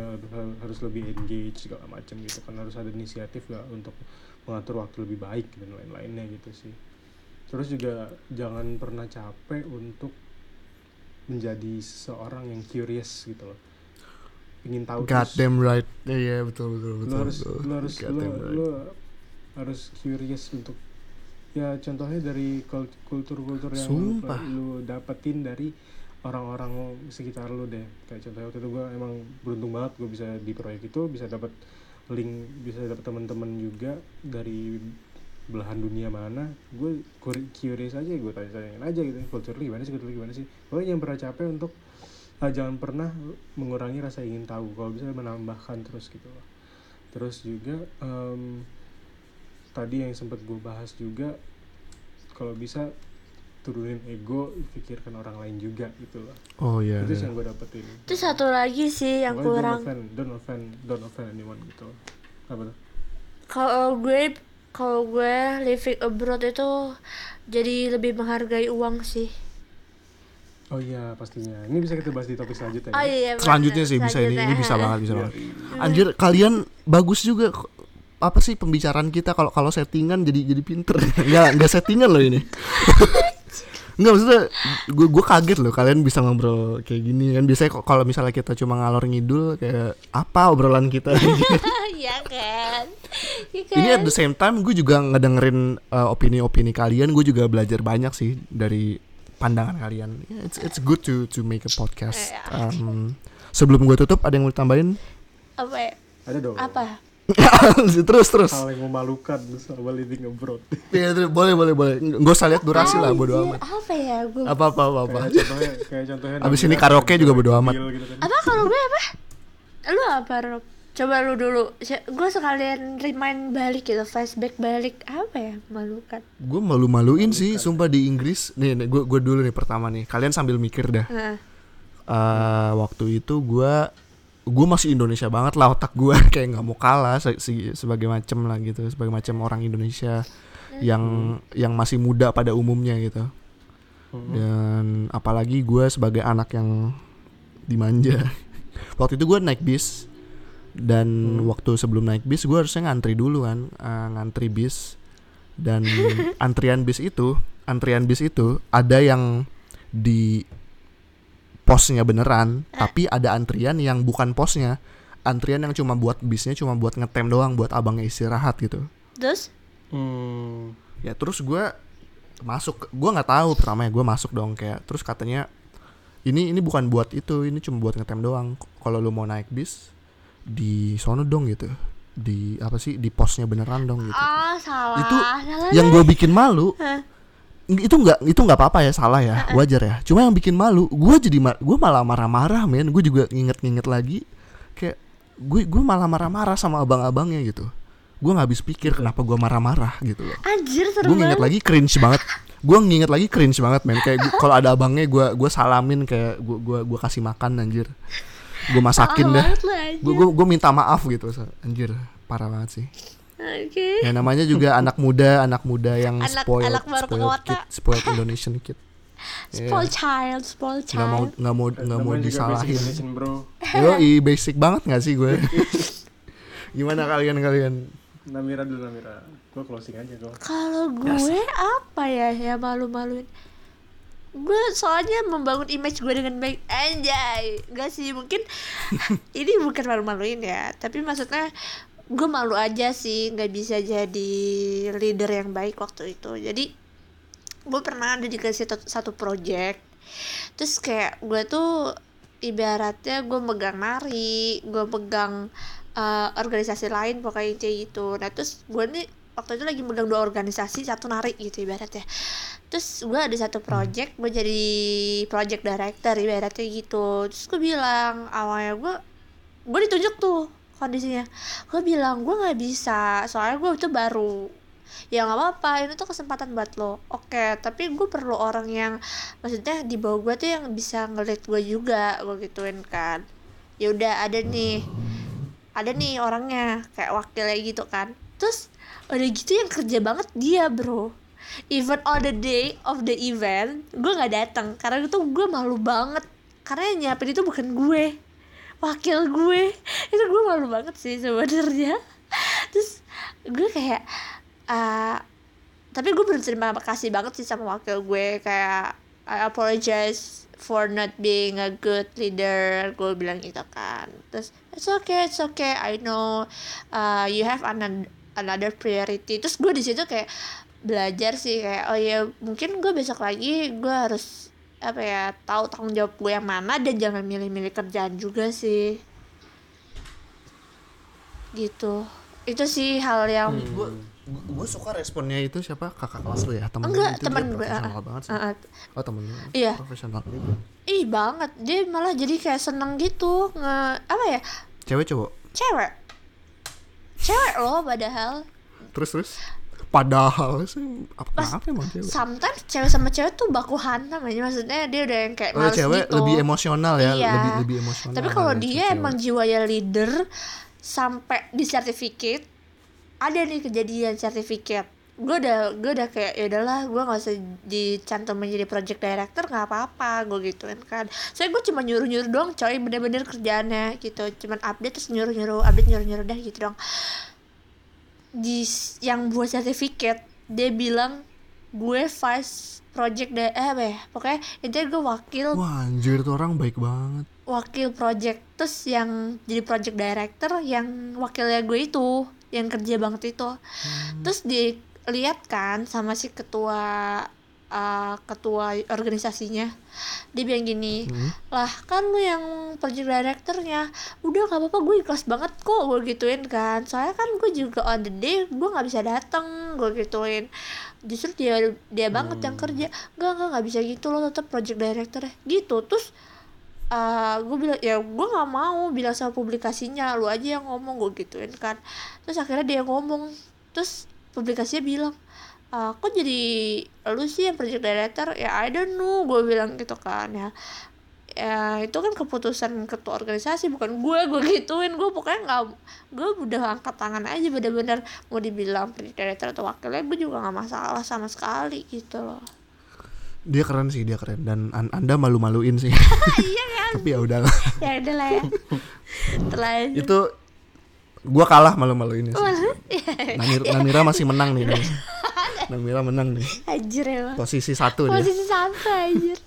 harus- lebih engage segala macam gitu kan. Harus ada inisiatif gak untuk mengatur waktu lebih baik dan lain-lainnya gitu sih. Terus juga jangan pernah capek untuk menjadi seseorang yang curious gitu loh ingin tahu God terus damn right. Iya, iya, betul betul lu betul. harus betul. lu harus God lu, right. lu harus curious untuk ya contohnya dari kul- kultur-kultur yang lu, Sumpah. lu dapetin dari orang-orang sekitar lu deh kayak contohnya waktu itu gue emang beruntung banget gue bisa di proyek itu bisa dapat link bisa dapat teman-teman juga dari belahan dunia mana gue curious aja gue tanya-tanyain aja gitu kultur lu gimana sih kultur lu gimana sih pokoknya jangan pernah capek untuk ah, jangan pernah mengurangi rasa ingin tahu kalau bisa menambahkan terus gitu loh terus juga em, tadi yang sempat gue bahas juga kalau bisa turunin ego pikirkan orang lain juga gitu loh Oh iya. itu iya. sih yang gue dapetin Itu satu lagi sih yang Pokoknya kurang. don't offend don't offend don't offend anyone gitu apa tuh Kalau gue kalau gue living abroad itu jadi lebih menghargai uang sih. Oh iya pastinya. Ini bisa kita bahas di topik selanjutnya. Oh ya? iya. Selanjutnya bener, sih bisa ini, ini bisa selanjutnya. banget bisa Iya, banget. iya. Anjir kalian bagus juga apa sih pembicaraan kita kalau kalau settingan jadi jadi pinter nggak nggak settingan loh ini nggak maksudnya gue gue kaget loh kalian bisa ngobrol kayak gini kan biasanya kok kalau misalnya kita cuma ngalor ngidul kayak apa obrolan kita Iya kan. Iya kan. ini at the same time gue juga ngedengerin uh, opini-opini kalian gue juga belajar banyak sih dari pandangan kalian Yeah, it's it's good to to make a podcast Iya. Um, sebelum gue tutup ada yang mau tambahin apa ya? Ada dong. Apa? terus terus Hal yang memalukan selama living abroad. Iya, boleh boleh boleh nggak usah lihat durasi lah bodo amat Apa ya gue? apa apa apa, apa. kayak contohnya kayak contohnya Abis ini karaoke juga bodo amat. gitu kan. Apa kalau gue apa? Lu apa Rob? Coba lu dulu. Gue sekalian remind balik gitu, flashback balik. Apa ya? Malukan. gue malu maluin sih sumpah di Inggris. Nih, nih gue gue dulu nih pertama nih. Kalian sambil mikir dah. Nah, Eh, waktu itu gue gue masih Indonesia banget lah otak gue kayak nggak mau kalah se- si- sebagai macem lah gitu sebagai macam orang Indonesia yang yang masih muda pada umumnya gitu. Mhm. dan apalagi gue sebagai anak yang dimanja. Waktu itu gue naik bis dan waktu sebelum naik bis gue harusnya ngantri dulu kan. Eh, ngantri bis. Dan antrian bis itu antrian bis itu ada yang di posnya beneran tapi ada antrian yang bukan posnya. Antrian yang cuma buat bisnya cuma buat ngetem doang buat abangnya istirahat gitu. Terus? Hmm. ya terus gue masuk gue nggak tahu pertama ya gue masuk dong kayak terus katanya ini ini bukan buat itu ini cuma buat ngetem doang. Kalau lu mau naik bis di sono dong gitu. Di apa sih? Di posnya beneran dong gitu. Ah salah. Itu salah yang gue bikin malu itu nggak itu nggak apa-apa ya salah ya. Wajar ya. Cuma yang bikin malu gue jadi gue malah marah-marah men. Gue juga nginget-nginget lagi. Kayak gue gue malah marah-marah sama abang-abangnya gitu. Gue nggak habis pikir kenapa gue marah-marah gitu loh. Anjir seru gue nginget lagi cringe banget. Gue nginget lagi cringe banget men. Kayak kalau ada abangnya gue gue salamin kayak gue gua gua kasih makan anjir gue masakin dah gue gue minta maaf gitu anjir parah banget sih Oke. ya namanya juga anak muda anak muda yang Anak- spoiled anak baru ke spoiled kid spoiled Indonesian kid Spoil Iya. child, spoil nggak mau child. nggak mau nggak mau juga basic disalahin yo basic banget nggak sih gue gimana kalian kalian Namira dulu Namira. Gue closing aja gue. Kalau gue apa ya ya malu-maluin? Gue soalnya membangun image gue dengan baik. Anjay. Gak sih mungkin ini bukan malu-maluin ya, tapi maksudnya gue malu aja sih. Nggak bisa jadi leader yang baik waktu itu. Jadi gue pernah ada dikasih satu, satu project. Terus kayak gue tuh ibaratnya gue megang nari gue megang eh, organisasi lain pokoknya kayak gitu. Nah terus gue nih waktu itu lagi megang dua organisasi satu nari gitu ibaratnya. Terus gue ada satu project gue jadi project director ibaratnya gitu. Terus gue bilang awalnya gue gue ditunjuk tuh kondisinya. Gue bilang gue nggak bisa soalnya gue itu baru. Ya nggak apa-apa ini tuh kesempatan buat lo. Oke tapi gue perlu orang yang maksudnya di bawah gue tuh yang bisa ngelit gue juga gue gituin kan. Ya udah ada nih ada nih orangnya kayak wakilnya gitu kan. Terus udah gitu yang kerja banget dia bro. Even on the day of the event gue nggak datang. Karena itu gue malu banget. Karena yang nyiapin itu bukan gue. Wakil gue. Itu gue malu banget sih sebenarnya. Terus gue kayak ah, tapi gue berterima kasih banget sih sama wakil gue. Kayak I apologize for not being a good leader. Gue bilang gitu kan. Terus it's okay it's okay I know uh, you have another another priority. Terus gue di situ kayak belajar sih kayak oh ya mungkin gue besok lagi gue harus apa ya tahu tanggung jawab gue yang mana dan jangan milih-milih kerjaan juga sih. Gitu. Itu sih hal yang gue gue suka responnya itu siapa? Kakak kelas lu ya? Temen enggak itu teman dia gue profesional ah, banget sih. Ah, ah. oh temen lu. Iya. profesional. Ih banget. Dia malah jadi kayak seneng gitu nge apa ya? Cewek cowok? Cewek cewek loh padahal terus terus padahal sih apa Pas- kenapa emang cewek sometimes cewek sama cewek tuh baku hantam aja maksudnya dia udah yang kayak Oh, males cewek gitu lebih emosional ya, Iya. lebih lebih emosional. tapi kalau dia cewek. emang jiwanya leader sampai di sertifikat ada nih kejadian sertifikat gue udah gue udah kayak ya udahlah gue nggak usah dicantum menjadi project director nggak apa-apa gue gituin kan. Saya gue cuma nyuruh nyuruh doang coy bener-bener kerjaannya gitu. Cuman update terus nyuruh nyuruh update nyuruh nyuruh dah gitu dong. Di yang buat sertifikat dia bilang gue vice project de eh apa ya? Pokoknya intinya gue wakil Wah anjir tuh orang baik banget. wakil project terus yang jadi project director yang wakilnya gue itu yang kerja banget itu. Terus dilihat kan sama si ketua uh, ketua organisasinya. Dia bilang gini lah kan lu yang project directornya. Udah gak apa-apa gue ikhlas banget kok. Gue gituin kan. Soalnya kan gue juga on the day gue nggak bisa datang gue gituin. Justru dia dia banget yang kerja. Nggak nggak nggak bisa gitu lo tetap project director gitu terus gue bilang ya gue nggak mau bilang sama publikasinya lu aja yang ngomong gue gituin kan. Terus akhirnya dia ngomong. Terus publikasinya bilang "Ah, kok jadi lu sih yang project director? Ya I don't know gue bilang gitu kan ya. Ya itu kan keputusan ketua organisasi bukan gue gue gituin. Gue pokoknya nggak gue udah angkat tangan aja bener-bener mau dibilang project director atau wakilnya gue juga nggak masalah sama sekali gitu loh. Dia keren sih dia keren. Dan an- anda malu-maluin sih. iya kan Tapi ya udahlah. ya udah lah ya. Terlanjur. Itu gua kalah malu-maluin sih. Iya. Namira, Namira masih menang nih. nih. Namira menang nih. Anjir emang Posisi satu dia. Posisi sampai anjir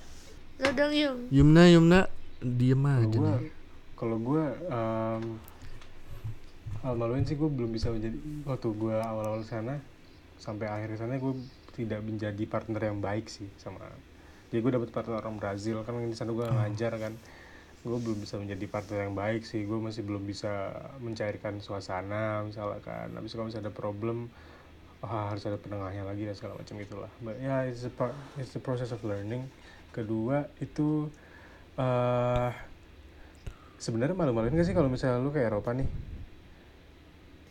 Lo dong Yung Yumna Yumna diem aja nih. kalau gue um, maluin sih gue belum bisa menjadi waktu gue awal-awal sana sampai akhir sana gue tidak menjadi partner yang baik sih sama jadi gue dapet partner orang Brazil kan di sana gue ngajar kan gue belum bisa menjadi partner yang baik sih. Gue masih belum bisa mencairkan suasana misalnya kan habis kalau misalnya ada problem ah, harus ada penengahnya lagi dan segala macam itulah but ya it's a, pro- it's the process of learning. Kedua itu eh sebenarnya malu-maluin gak sih kalau misalnya lu ke Eropa nih?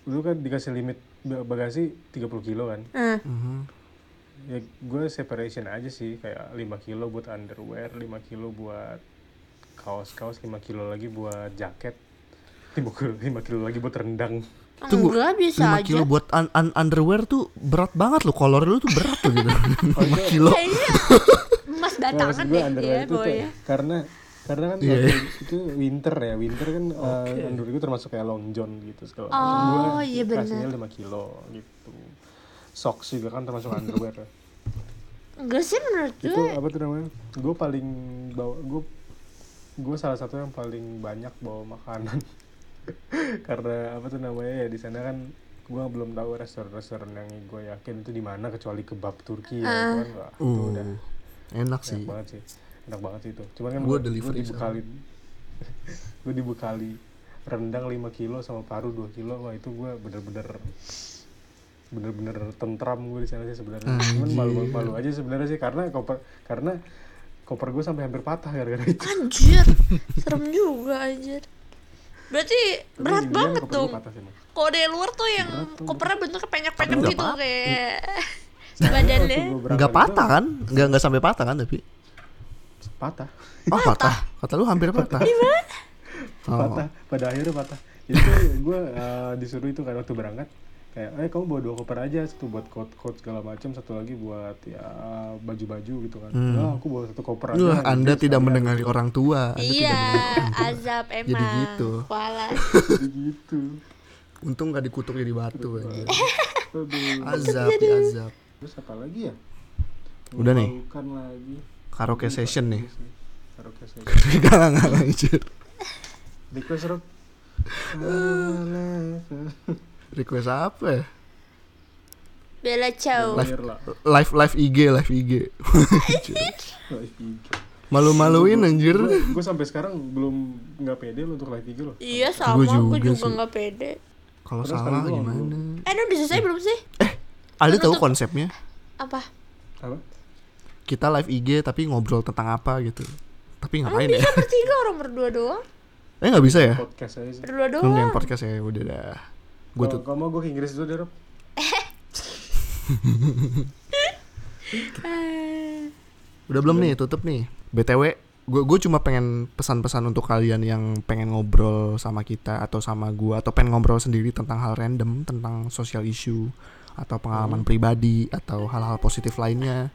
Lu kan dikasih limit ba- bagasi 30 kilo kan? Hmm. Mhm. ya gue separation aja sih. Kayak 5 kilo buat underwear 5 kilo buat kaos-kaos 5 kilo lagi buat jaket 5 kilo, 5 kilo lagi buat rendang Tunggu, Enggak bisa 5 aja kilo buat un- un- underwear tuh berat banget loh. Kolor lu tuh berat loh gitu. 5 kilo. Kayaknya Emas gue deh ya itu tuh bawahnya karena karena kan Iya, waktu iya. itu winter ya winter kan uh, underwear itu termasuk kayak long john gitu segala Oh, Gua iya benar. kasihnya 5 kilo gitu socks juga kan termasuk underwear ya. Enggak sih menurut itu gue apa tuh namanya gue paling bawa gue gue salah satu yang paling banyak bawa makanan. Karena apa tuh namanya ya di sana kan gue belum tahu restoran-restoran yang gue yakin itu di mana kecuali kebab Turki ya itu kan. Itu Uh, udah enak enak sih. banget sih. Enak banget sih itu. Cuman kan gue delivery dibekali gue dibekali rendang 5 kilo sama paru 2 kilo. Wah itu gue bener-bener bener-bener tentram gue di sana sih sebenarnya. Cuman malu malu aja sebenarnya sih karena koper karena koper gue sampai hampir patah gara-gara itu Anjir Serem juga anjir Berarti Tapi berat Indian banget dong. Kalau dari luar tuh yang Berat tuh. kopernya bentuknya penyek-penyek gitu nggak kayak Waktu badannya gua berangkat Enggak itu patah kan? Enggak enggak sampai patah kan tapi. patah Oh, patah. Kata lu hampir patah. Oh. patah pada akhirnya patah tuh gue uh, disuruh itu kan waktu berangkat kayak eh kamu bawa dua koper aja satu buat coat coat segala macam satu lagi buat ya baju-baju gitu kan Hmm. oh, aku bawa satu koper aja Wah, gitu, Anda tidak sekalian. mendengar orang tua. Anda Iya tidak mendengar. azab emang Jadi gitu. Jadi gitu Untung gak dikutuk jadi batu aja. Aduh. Azab ya azab. terus apa lagi ya Udah nih. Lagi Karaoke session nih. karaoke session Enggak enggak lanjut. request Rob Request apa ya? Bella Ciao Bayar lah Live live IG, live IG. Malu-maluin anjir. gue sampai sekarang belum nggak pede lo untuk live IG lo Iya sama Gua gue juga juga nggak pede Kalau salah doang, gimana? Eh ini udah selesai belum sih? Ada Lu tahu tuh- konsepnya? Apa? apa Kita live IG tapi ngobrol tentang apa gitu. Tapi Emang ngapain ya? bisa bertiga orang berdua doang Eh nggak bisa ya? podcast aja sih Berdua Hmm, yang doang podcast ya udah dah. Gue tuh Kalau mau gue ke Inggris dulu deh Rob. Udah belum nih tutup nih. BTW gue gue cuma pengen pesan-pesan untuk kalian yang pengen ngobrol sama kita atau sama gue atau pengen ngobrol sendiri tentang hal random tentang social issue atau pengalaman pribadi atau hal-hal positif lainnya.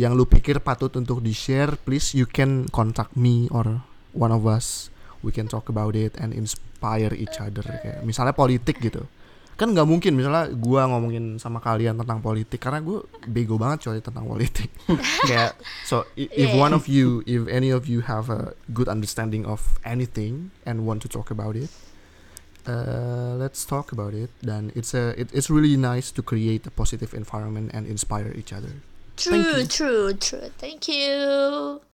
Yang lu pikir patut untuk di share please you can contact me or one of us. We can talk about it and inspire each other kayak misalnya politik gitu kan nggak mungkin misalnya gua ngomongin sama kalian tentang politik karena gue bego banget coy tentang politik kayak so if Yeah. one of you if any of you have a good understanding of anything and want to talk about it uh, let's talk about it dan it's a it, it's really nice to create a positive environment and inspire each other Thank True, true, true. Thank you.